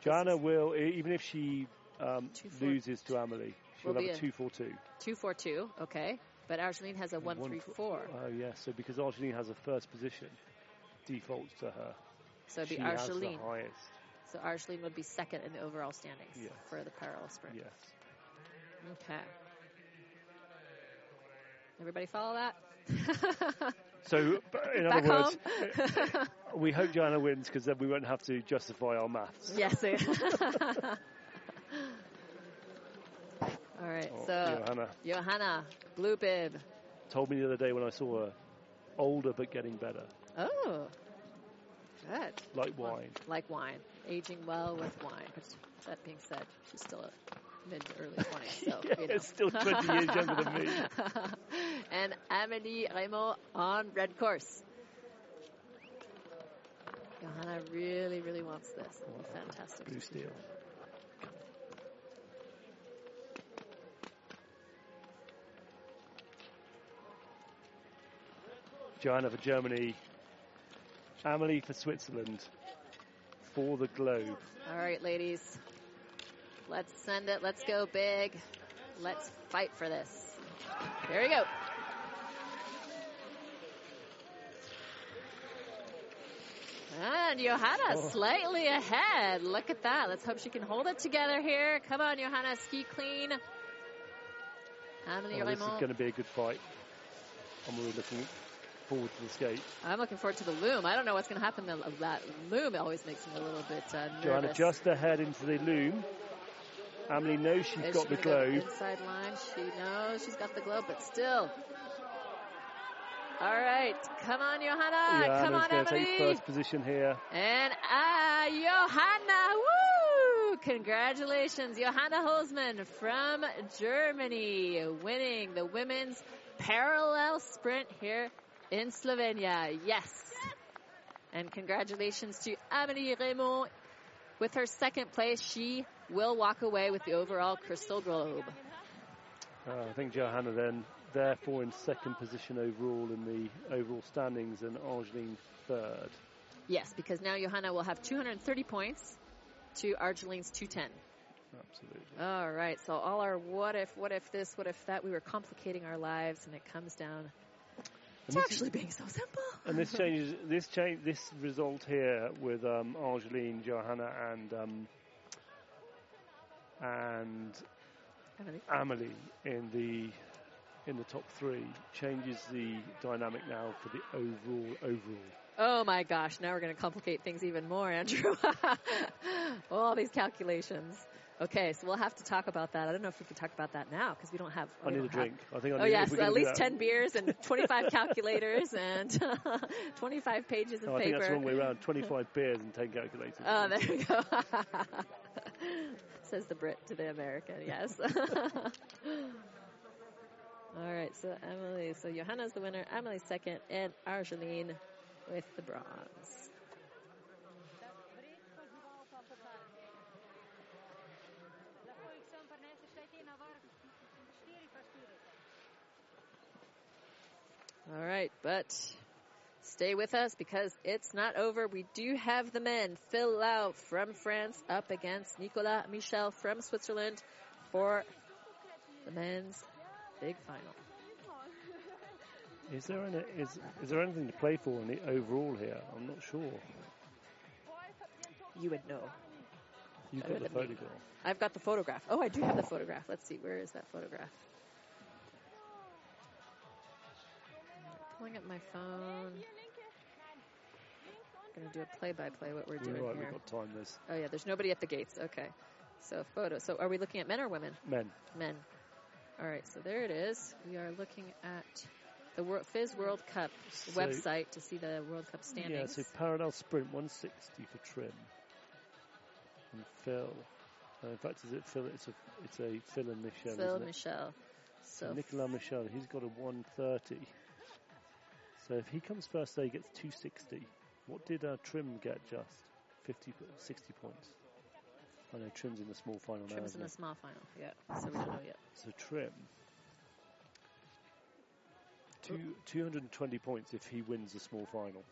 Johanna will even if she um, Two, four- loses to Amelie, she'll have a a- two four two. Two four two. Okay, but Argeline has a one three four. Oh yes, so because Argeline has a first position, defaults to her. So it'd be she has the Argeline. So Argeline would be second in the overall standings Yes. for the parallel sprint. Yes. Okay. Everybody follow that? So, in Back other words, we hope Johanna wins because then we won't have to justify our maths. yes. All right. Oh, so Johanna Johanna, blue bib. told me the other day when I saw her, older but getting better, Oh, good. like wine. Like wine, aging well with wine. But that being said, she's still a mid to early 20s. So, Yeah, you know. still 20 years younger than me. and Amélie Reymond on red course. Johanna really, really wants this. It'll fantastic. Blue steel. Johanna for Germany. Amelie for Switzerland. For the globe. All right, ladies. Let's send it. Let's go big. Let's fight for this. Here we go. And Johanna Oh. slightly ahead. Look at that. Let's hope she can hold it together here. Come on, Johanna, ski clean. Oh, this is going to be a good fight. I'm really looking forward to the skate. I'm looking forward to the loom. I don't know what's going to happen. The, that loom always makes me a little bit uh, nervous. Johanna just ahead into the loom. Emily knows she's Is got she the gonna go globe. inside line. She knows she's got the globe, but still. All right, come on, Johanna. come Johanna's on, going to take Emily. first position here. And ah, Johanna, woo! Congratulations, Johanna Holzmann from Germany, winning the women's parallel sprint here in Slovenia. Yes. And congratulations to Amélie Reymond. With her second place, she will walk away with the overall crystal globe. Uh, I think Johanna then, therefore, in second position overall in the overall standings, and Argeline third. Yes, because now Johanna will have 230 points to Argeline's 210. Absolutely. All right, so all our what if, what if this, what if that, we were complicating our lives, and it comes down And this, actually being so simple. and this changes. This change. This result here with um, Argeline, Johanna, and um, and Emily. Amelie in the in the top three changes the dynamic now for the overall overall. Oh my gosh, now we're going to complicate things even more, Andrew. all these calculations. Okay, so we'll have to talk about that. I don't know if we can talk about that now because we don't have. I need a don't have- drink. I think I Oh need. yes, if we're at least ten beers and twenty-five calculators and twenty-five pages of No, I paper. think that's the wrong way around. Twenty-five beers and ten calculators. Oh, there we go. Says the Brit to the American, yes. All right, so Emily, so Johanna's the winner, Emily second, and Argeline with the bronze. All right, but stay with us because it's not over. We do have the men. Phil Lau from France up against Nicolas Michel from Switzerland for the men's big final. Is there any, is is there anything to play for in the overall here? I'm not sure. You would know. You've got the than me. photograph. I've got the photograph. Oh, I do have the photograph. Let's see. Where is that photograph? Pulling up my phone. Gonna do a play-by-play what we're doing right, here. we've got time. This Oh yeah, there's nobody at the gates. Okay. So photo. So are we looking at men or women? men. Men. All right. So there it is. We are looking at the Wor- FIS World Cup So- website to see the World Cup standings. Yeah, so parallel sprint 160 for Trym and Phil. Uh, in fact, is it Phil? It's a it's a Phil and Michel. Phil isn't it? Michel. So So Nicolas Michel, he's got a 130. So if he comes first, there he gets 260. What did uh, Trym get just? 50, 60 points. I know Trym's in the small final now. Trym's in the small final. Yeah. So we don't know yet. So Trym, two, 220 points if he wins the small final.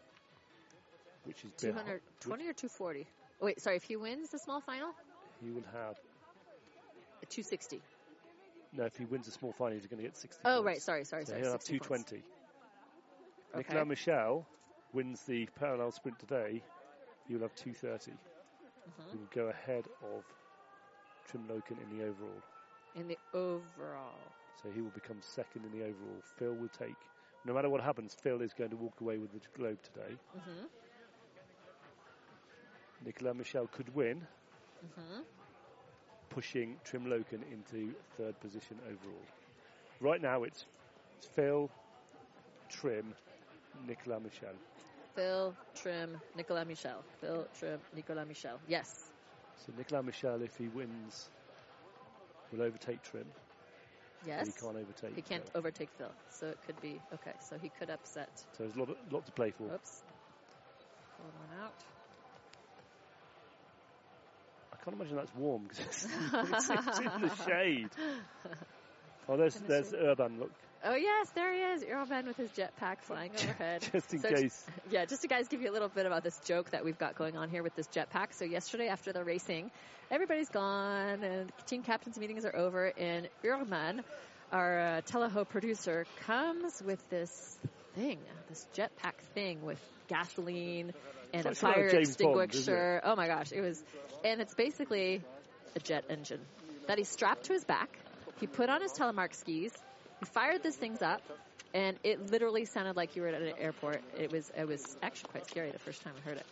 which is behind- 220 or 240? Oh, wait, sorry. If he wins the small final, He will have a 260. no. If he wins the small final, he's going to get 60. Oh, points. right. Sorry, sorry, So sorry. he'll have 60 points. 220. Okay. Nicolas Michel wins the parallel sprint today. You'll have 230. Mhm. He will go ahead of Trym Loken in the overall. In the overall. So he will become second in the overall. Phil will take. No matter what happens, Phil is going to walk away with the globe today. hmm Nicolas Michel could win, hmm pushing Trym Loken into third position overall. Right now, it's Phil, Trym, Nicolas Michel. Phil, Trym, Nicolas Michel. Phil, Trym, Nicolas Michel. Yes. So Nicolas Michel, if he wins, will overtake Trym. Yes. He can't overtake. He can't Phil. overtake Phil. So it could be, okay, so he could upset. So there's a lot, lot to play for. Oops. Pulled one out. I can't imagine that's warm because it's, it's, in the shade. Oh, there's there's. Urban. Look, Oh, yes, there he is. Urban with his jetpack flying overhead. just in So- case. Yeah, just to guys give you a little bit about this joke that we've got going on here with this jetpack. So yesterday after the racing, everybody's gone and team captains meetings are over and Urban, our uh, Teleho producer, comes with this thing, this jetpack thing with gasoline and a fire James Bond, extinguisher. oh my gosh, it was, and it's basically a jet engine that he strapped to his back. He put on his telemark skis. He fired these things up, and it literally sounded like you were at an airport. It was it was actually quite scary the first time I heard it.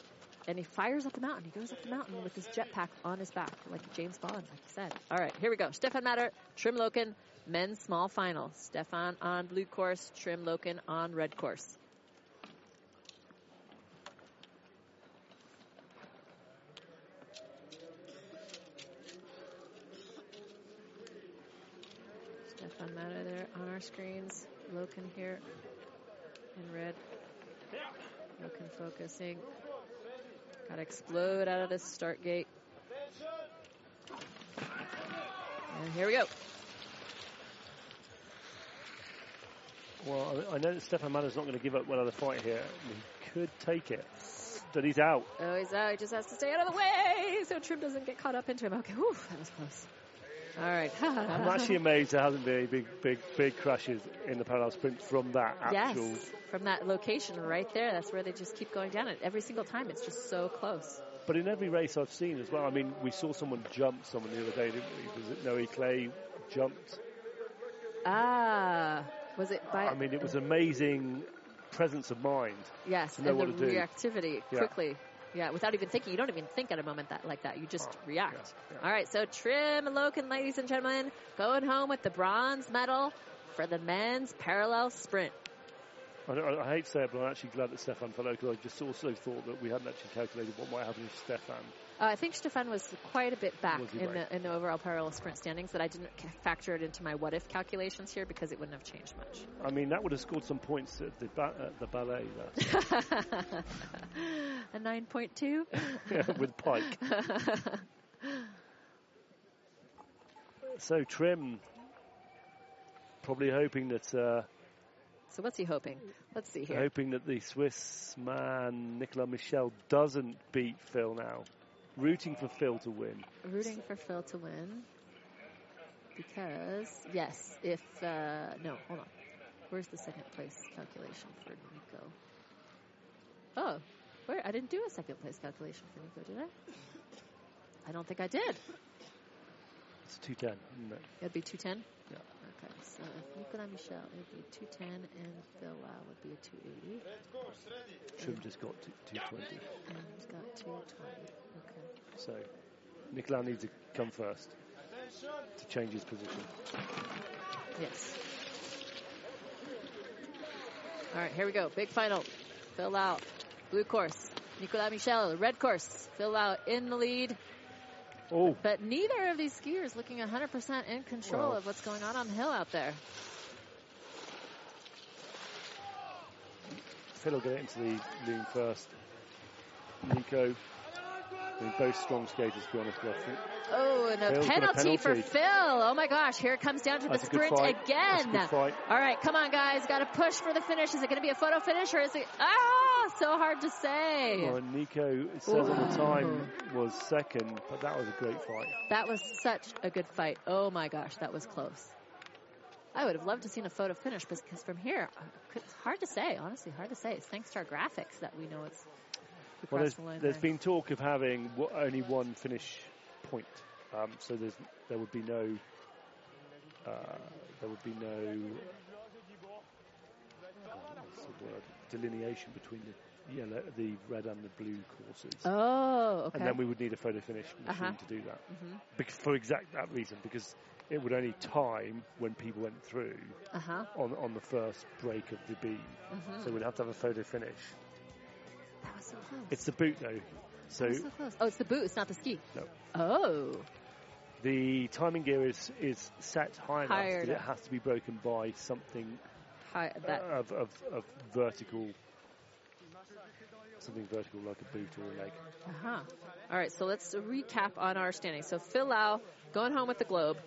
And he fires up the mountain. He goes up the mountain with his jetpack on his back, like James Bond, like you said. All right, here we go. Stefan Matter, Trym Loken, men's small final. Stefan on blue course, Trym Loken on red course. Stefan Matter there on our screens. Loken here in red. Loken focusing. Got to explode out of this start gate. And here we go. Well, I know that Stefan Matter's not going to give up one other fight here. He could take it, but he's out. Oh, he's out. He just has to stay out of the way so Trym doesn't get caught up into him. Okay, whew, that was close. All right. I'm actually amazed there hasn't been any big, big, big crashes in the parallel sprint from that actual. yes, from that location right there. That's where they just keep going down it every single time. It's just so close. But in every race I've seen as well, I mean, we saw someone jump someone the other day, didn't we? Was it Noé Claye jumped? Ah, was it by? I mean, it was amazing presence of mind. yes, to know and the to do. reactivity Yeah. quickly. Yeah, without even thinking. You don't even think at a moment that like that. You just Oh, react. yeah, yeah. All right, so Trym and Loken, ladies and gentlemen, going home with the bronze medal for the men's parallel sprint. I, I hate to say it, but I'm actually glad that Stefan fell out because I just also thought that we hadn't actually calculated what might happen if Stefan. Uh, I think Stefan was quite a bit back in right? the in the overall parallel sprint standings. That I didn't factor it into my what if calculations here because it wouldn't have changed much. I mean, that would have scored some points at the, ba- at the ballet a nine point two. with Pike. So Trym probably hoping that uh, so what's he hoping? Let's see here. hoping that the Swiss man Nicolas Michel doesn't beat Phil now. Rooting for Phil to win. Rooting for Phil to win because yes, if uh, no, hold on. Where's the second place calculation for Nico? Oh, where? I didn't do a second place calculation for Nico, did I? I don't think I did. It's 210, isn't it? It'd be 210? Yeah. Okay, so if Nicolas Michel, it'd be 210, and Phil Lau would be a 280. Trym just got to 220. And he's got 220. Okay. So Nicolas needs to come first to change his position. Yes. All right, here we go. Big final. Phil Lau, blue course. Nicolas Michel, red course. Phil Lau in the lead, Oh, but neither of these skiers looking 100% in control Well. of what's going on on the hill out there. Phil will get it into the loom first. Nico I mean, both strong skaters, to be honest. I think Oh, and a Phil's a penalty, for. Phil. Oh my gosh, here it comes down to That's the sprint fight. That's a again. All right, come on, guys. Got to push for the finish. Is it going to be a photo finish or is it? Ah, so hard to say. well, Nico it says on the time was second, but that was a great fight. That was such a good fight. Oh my gosh, that was close. I would have loved to have seen a photo finish because from here, uh, it's hard to say. Honestly, hard to say. It's thanks to our graphics that we know it's. Well, there's, the line there's there. been talk of having w- only one finish point, um, so there's there would be no uh, there would be no uh, what's the word delineation between the yellow, the red and the blue courses. Oh, okay. And then we would need a photo finish machine Uh-huh. to do that. Mhm. Bec- for exact that reason, because it would only time when people went through Uh huh. on on the first break of the beam. Mhm. So we'd have to have a photo finish. It's the boot though. So so. Oh, it's the boot. It's not the ski. No. Oh. the timing gear is, is set high enough that it has to be broken by something Hi, that. uh, of, of, of vertical, something vertical like a boot or a leg. Uh-huh. All right, so let's recap on our standings. So Phil Lau going home with the globe.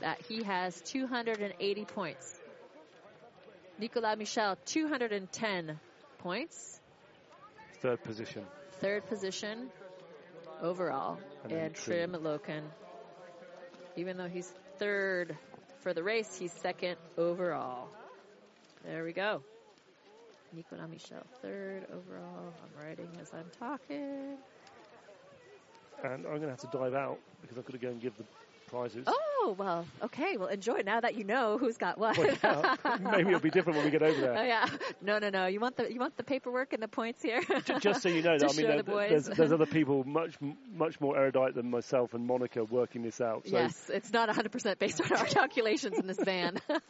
That he has 280 points. Nicolas Michel 210 points. Third position. Third position overall. And And, Trym. Loken. Even though he's third for the race, he's second overall. There we go. Nicolas Michel, third overall. I'm writing as I'm talking. And I'm going to have to dive out because I've got to go and give the prizes. Oh, well, okay. Well, enjoy now that you know who's got what. Well, yeah, maybe it'll be different when we get over Oh, there. yeah. No, no, no. You want the you want the paperwork and the points here. Ju- Just so you know, that, I mean, there- the there's, there's other people much much more erudite than myself and Monica working this out. So yes, it's not 100% based on our calculations in this van. uh,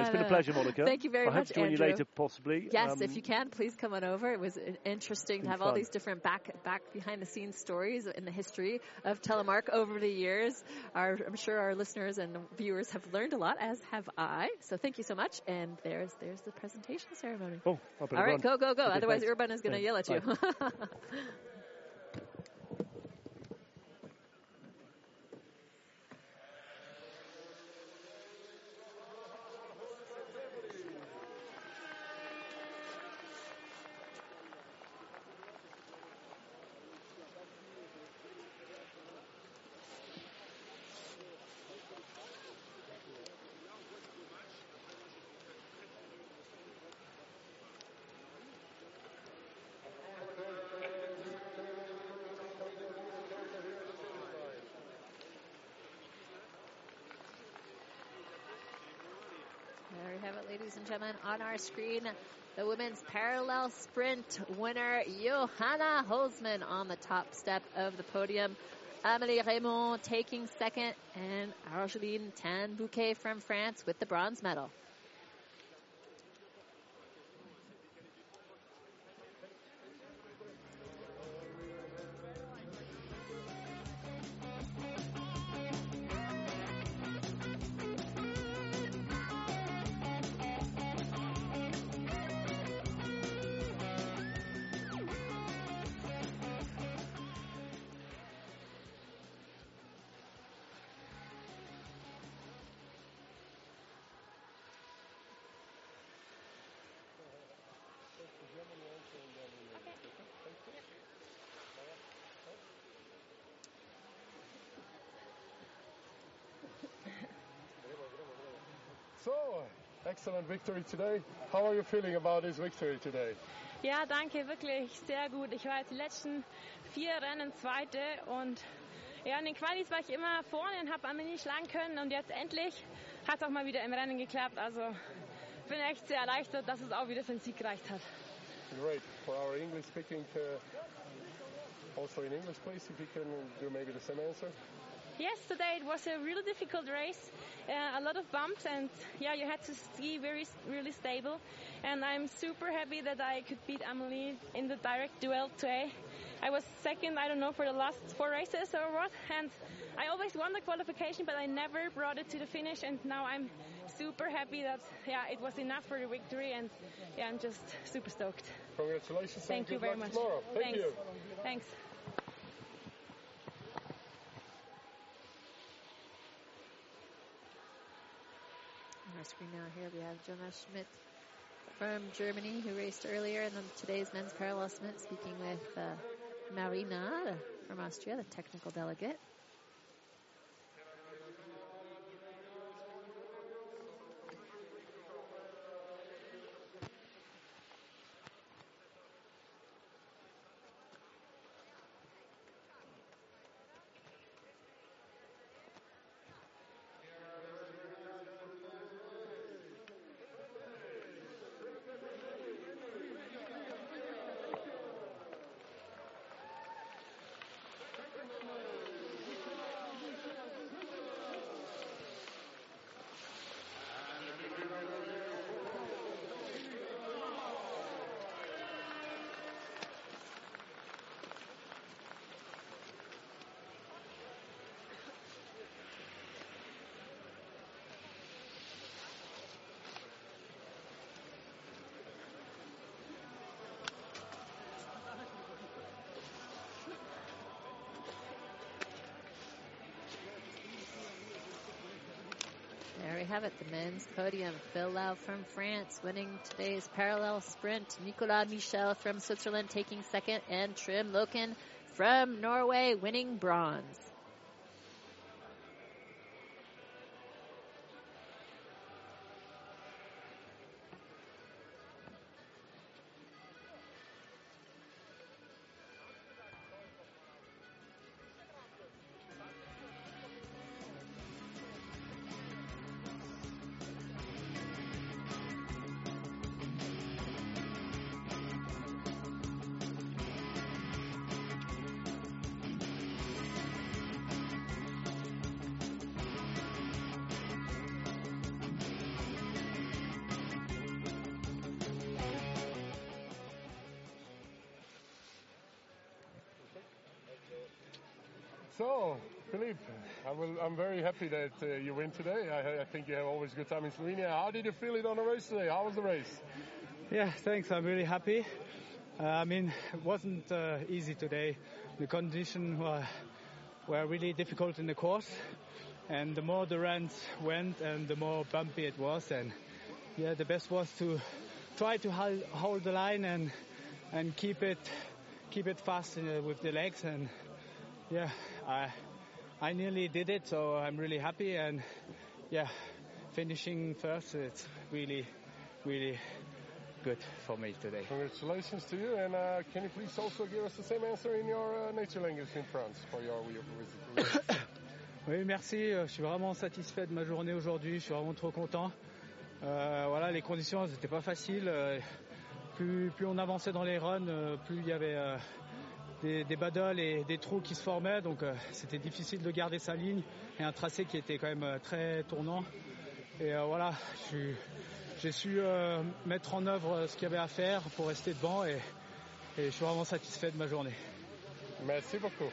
it's been a pleasure, Monica. Thank you very I hope much, to join Andrew. you later, possibly. Yes, Um, if you can, please come on over. It was uh, interesting to have all these different back back behind the scenes stories in the history of Telemark over the years. Our, I'm sure our listeners and viewers have learned a lot, as have I. So thank you so much. And there's there's the presentation ceremony. Oh, All right, go go go. Otherwise. Urban is going to yell at you. Bye. There we have it, ladies and gentlemen, on our screen. The women's parallel sprint winner, Johanna Holzmann, on the top step of the podium. Amelie Reymond taking second, and Argeline Tan-Bouquet from France with the bronze medal. So, excellent victory today. How are you feeling about this victory today? Ja, danke, wirklich sehr gut. Ich war jetzt die letzten vier Rennen Zweite und ja, in den Qualis war ich immer vorne und habe Amelie schlagen können und jetzt endlich hat es auch mal wieder im Rennen geklappt. Also bin echt sehr erleichtert, dass es auch wieder für den Sieg gereicht hat. Great. For our English speaking, uh, also in English, please, if you can do maybe the same answer. Yes, today it was a really difficult race, uh, a lot of bumps, and yeah, you had to ski very, really stable. And I'm super happy that I could beat Amelie in the direct duel today. I was second, I don't know, for the last four races or what. And I always won the qualification, but I never brought it to the finish. And now I'm super happy that yeah, it was enough for the victory. And yeah, I'm just super stoked. Congratulations. Thank you very much. Tomorrow. Thank Thanks. you. Thanks. Screen now here we have Jonas Schmidt from Germany who raced earlier then today's men's parallel Schmidt speaking with uh, Marina from Austria, the technical delegate. There we have it, the men's podium. Phil Lau from France winning today's parallel sprint. Nicolas Michel from Switzerland taking second, and Trym Loken from Norway winning bronze. So, Philippe, I I'm very happy that uh, you win today. I, I think you have always a good time in Slovenia. How did you feel it on the race today? How was the race? Yeah, thanks. I'm really happy. Uh, I mean, it wasn't uh, easy today. The conditions were, were really difficult in the course, and the more the runs went, and the more bumpy it was. And yeah, the best was to try to hold, hold the line and and keep it keep it fast uh, with the legs. And yeah, I I nearly did it, so I'm really happy. And yeah, finishing first, it's really really good for me today. Congratulations to you. And uh, can you please also give us the same answer in your uh, nature language in France for your visit? Oui, merci. Euh, Je suis vraiment satisfait de ma journée aujourd'hui. Je suis vraiment trop content. Euh, voilà, les conditions n'étaient pas faciles. Euh, Plus, plus on avançait dans les runs, euh, plus il y avait des, des et des trous qui se formaient. Donc euh, c'était difficile de garder sa ligne et un tracé qui était quand même euh, très tournant. Et euh, voilà, j'ai su mettre en œuvre ce qu'il y avait à faire pour rester devant et, et je suis vraiment satisfait de ma journée. Merci beaucoup.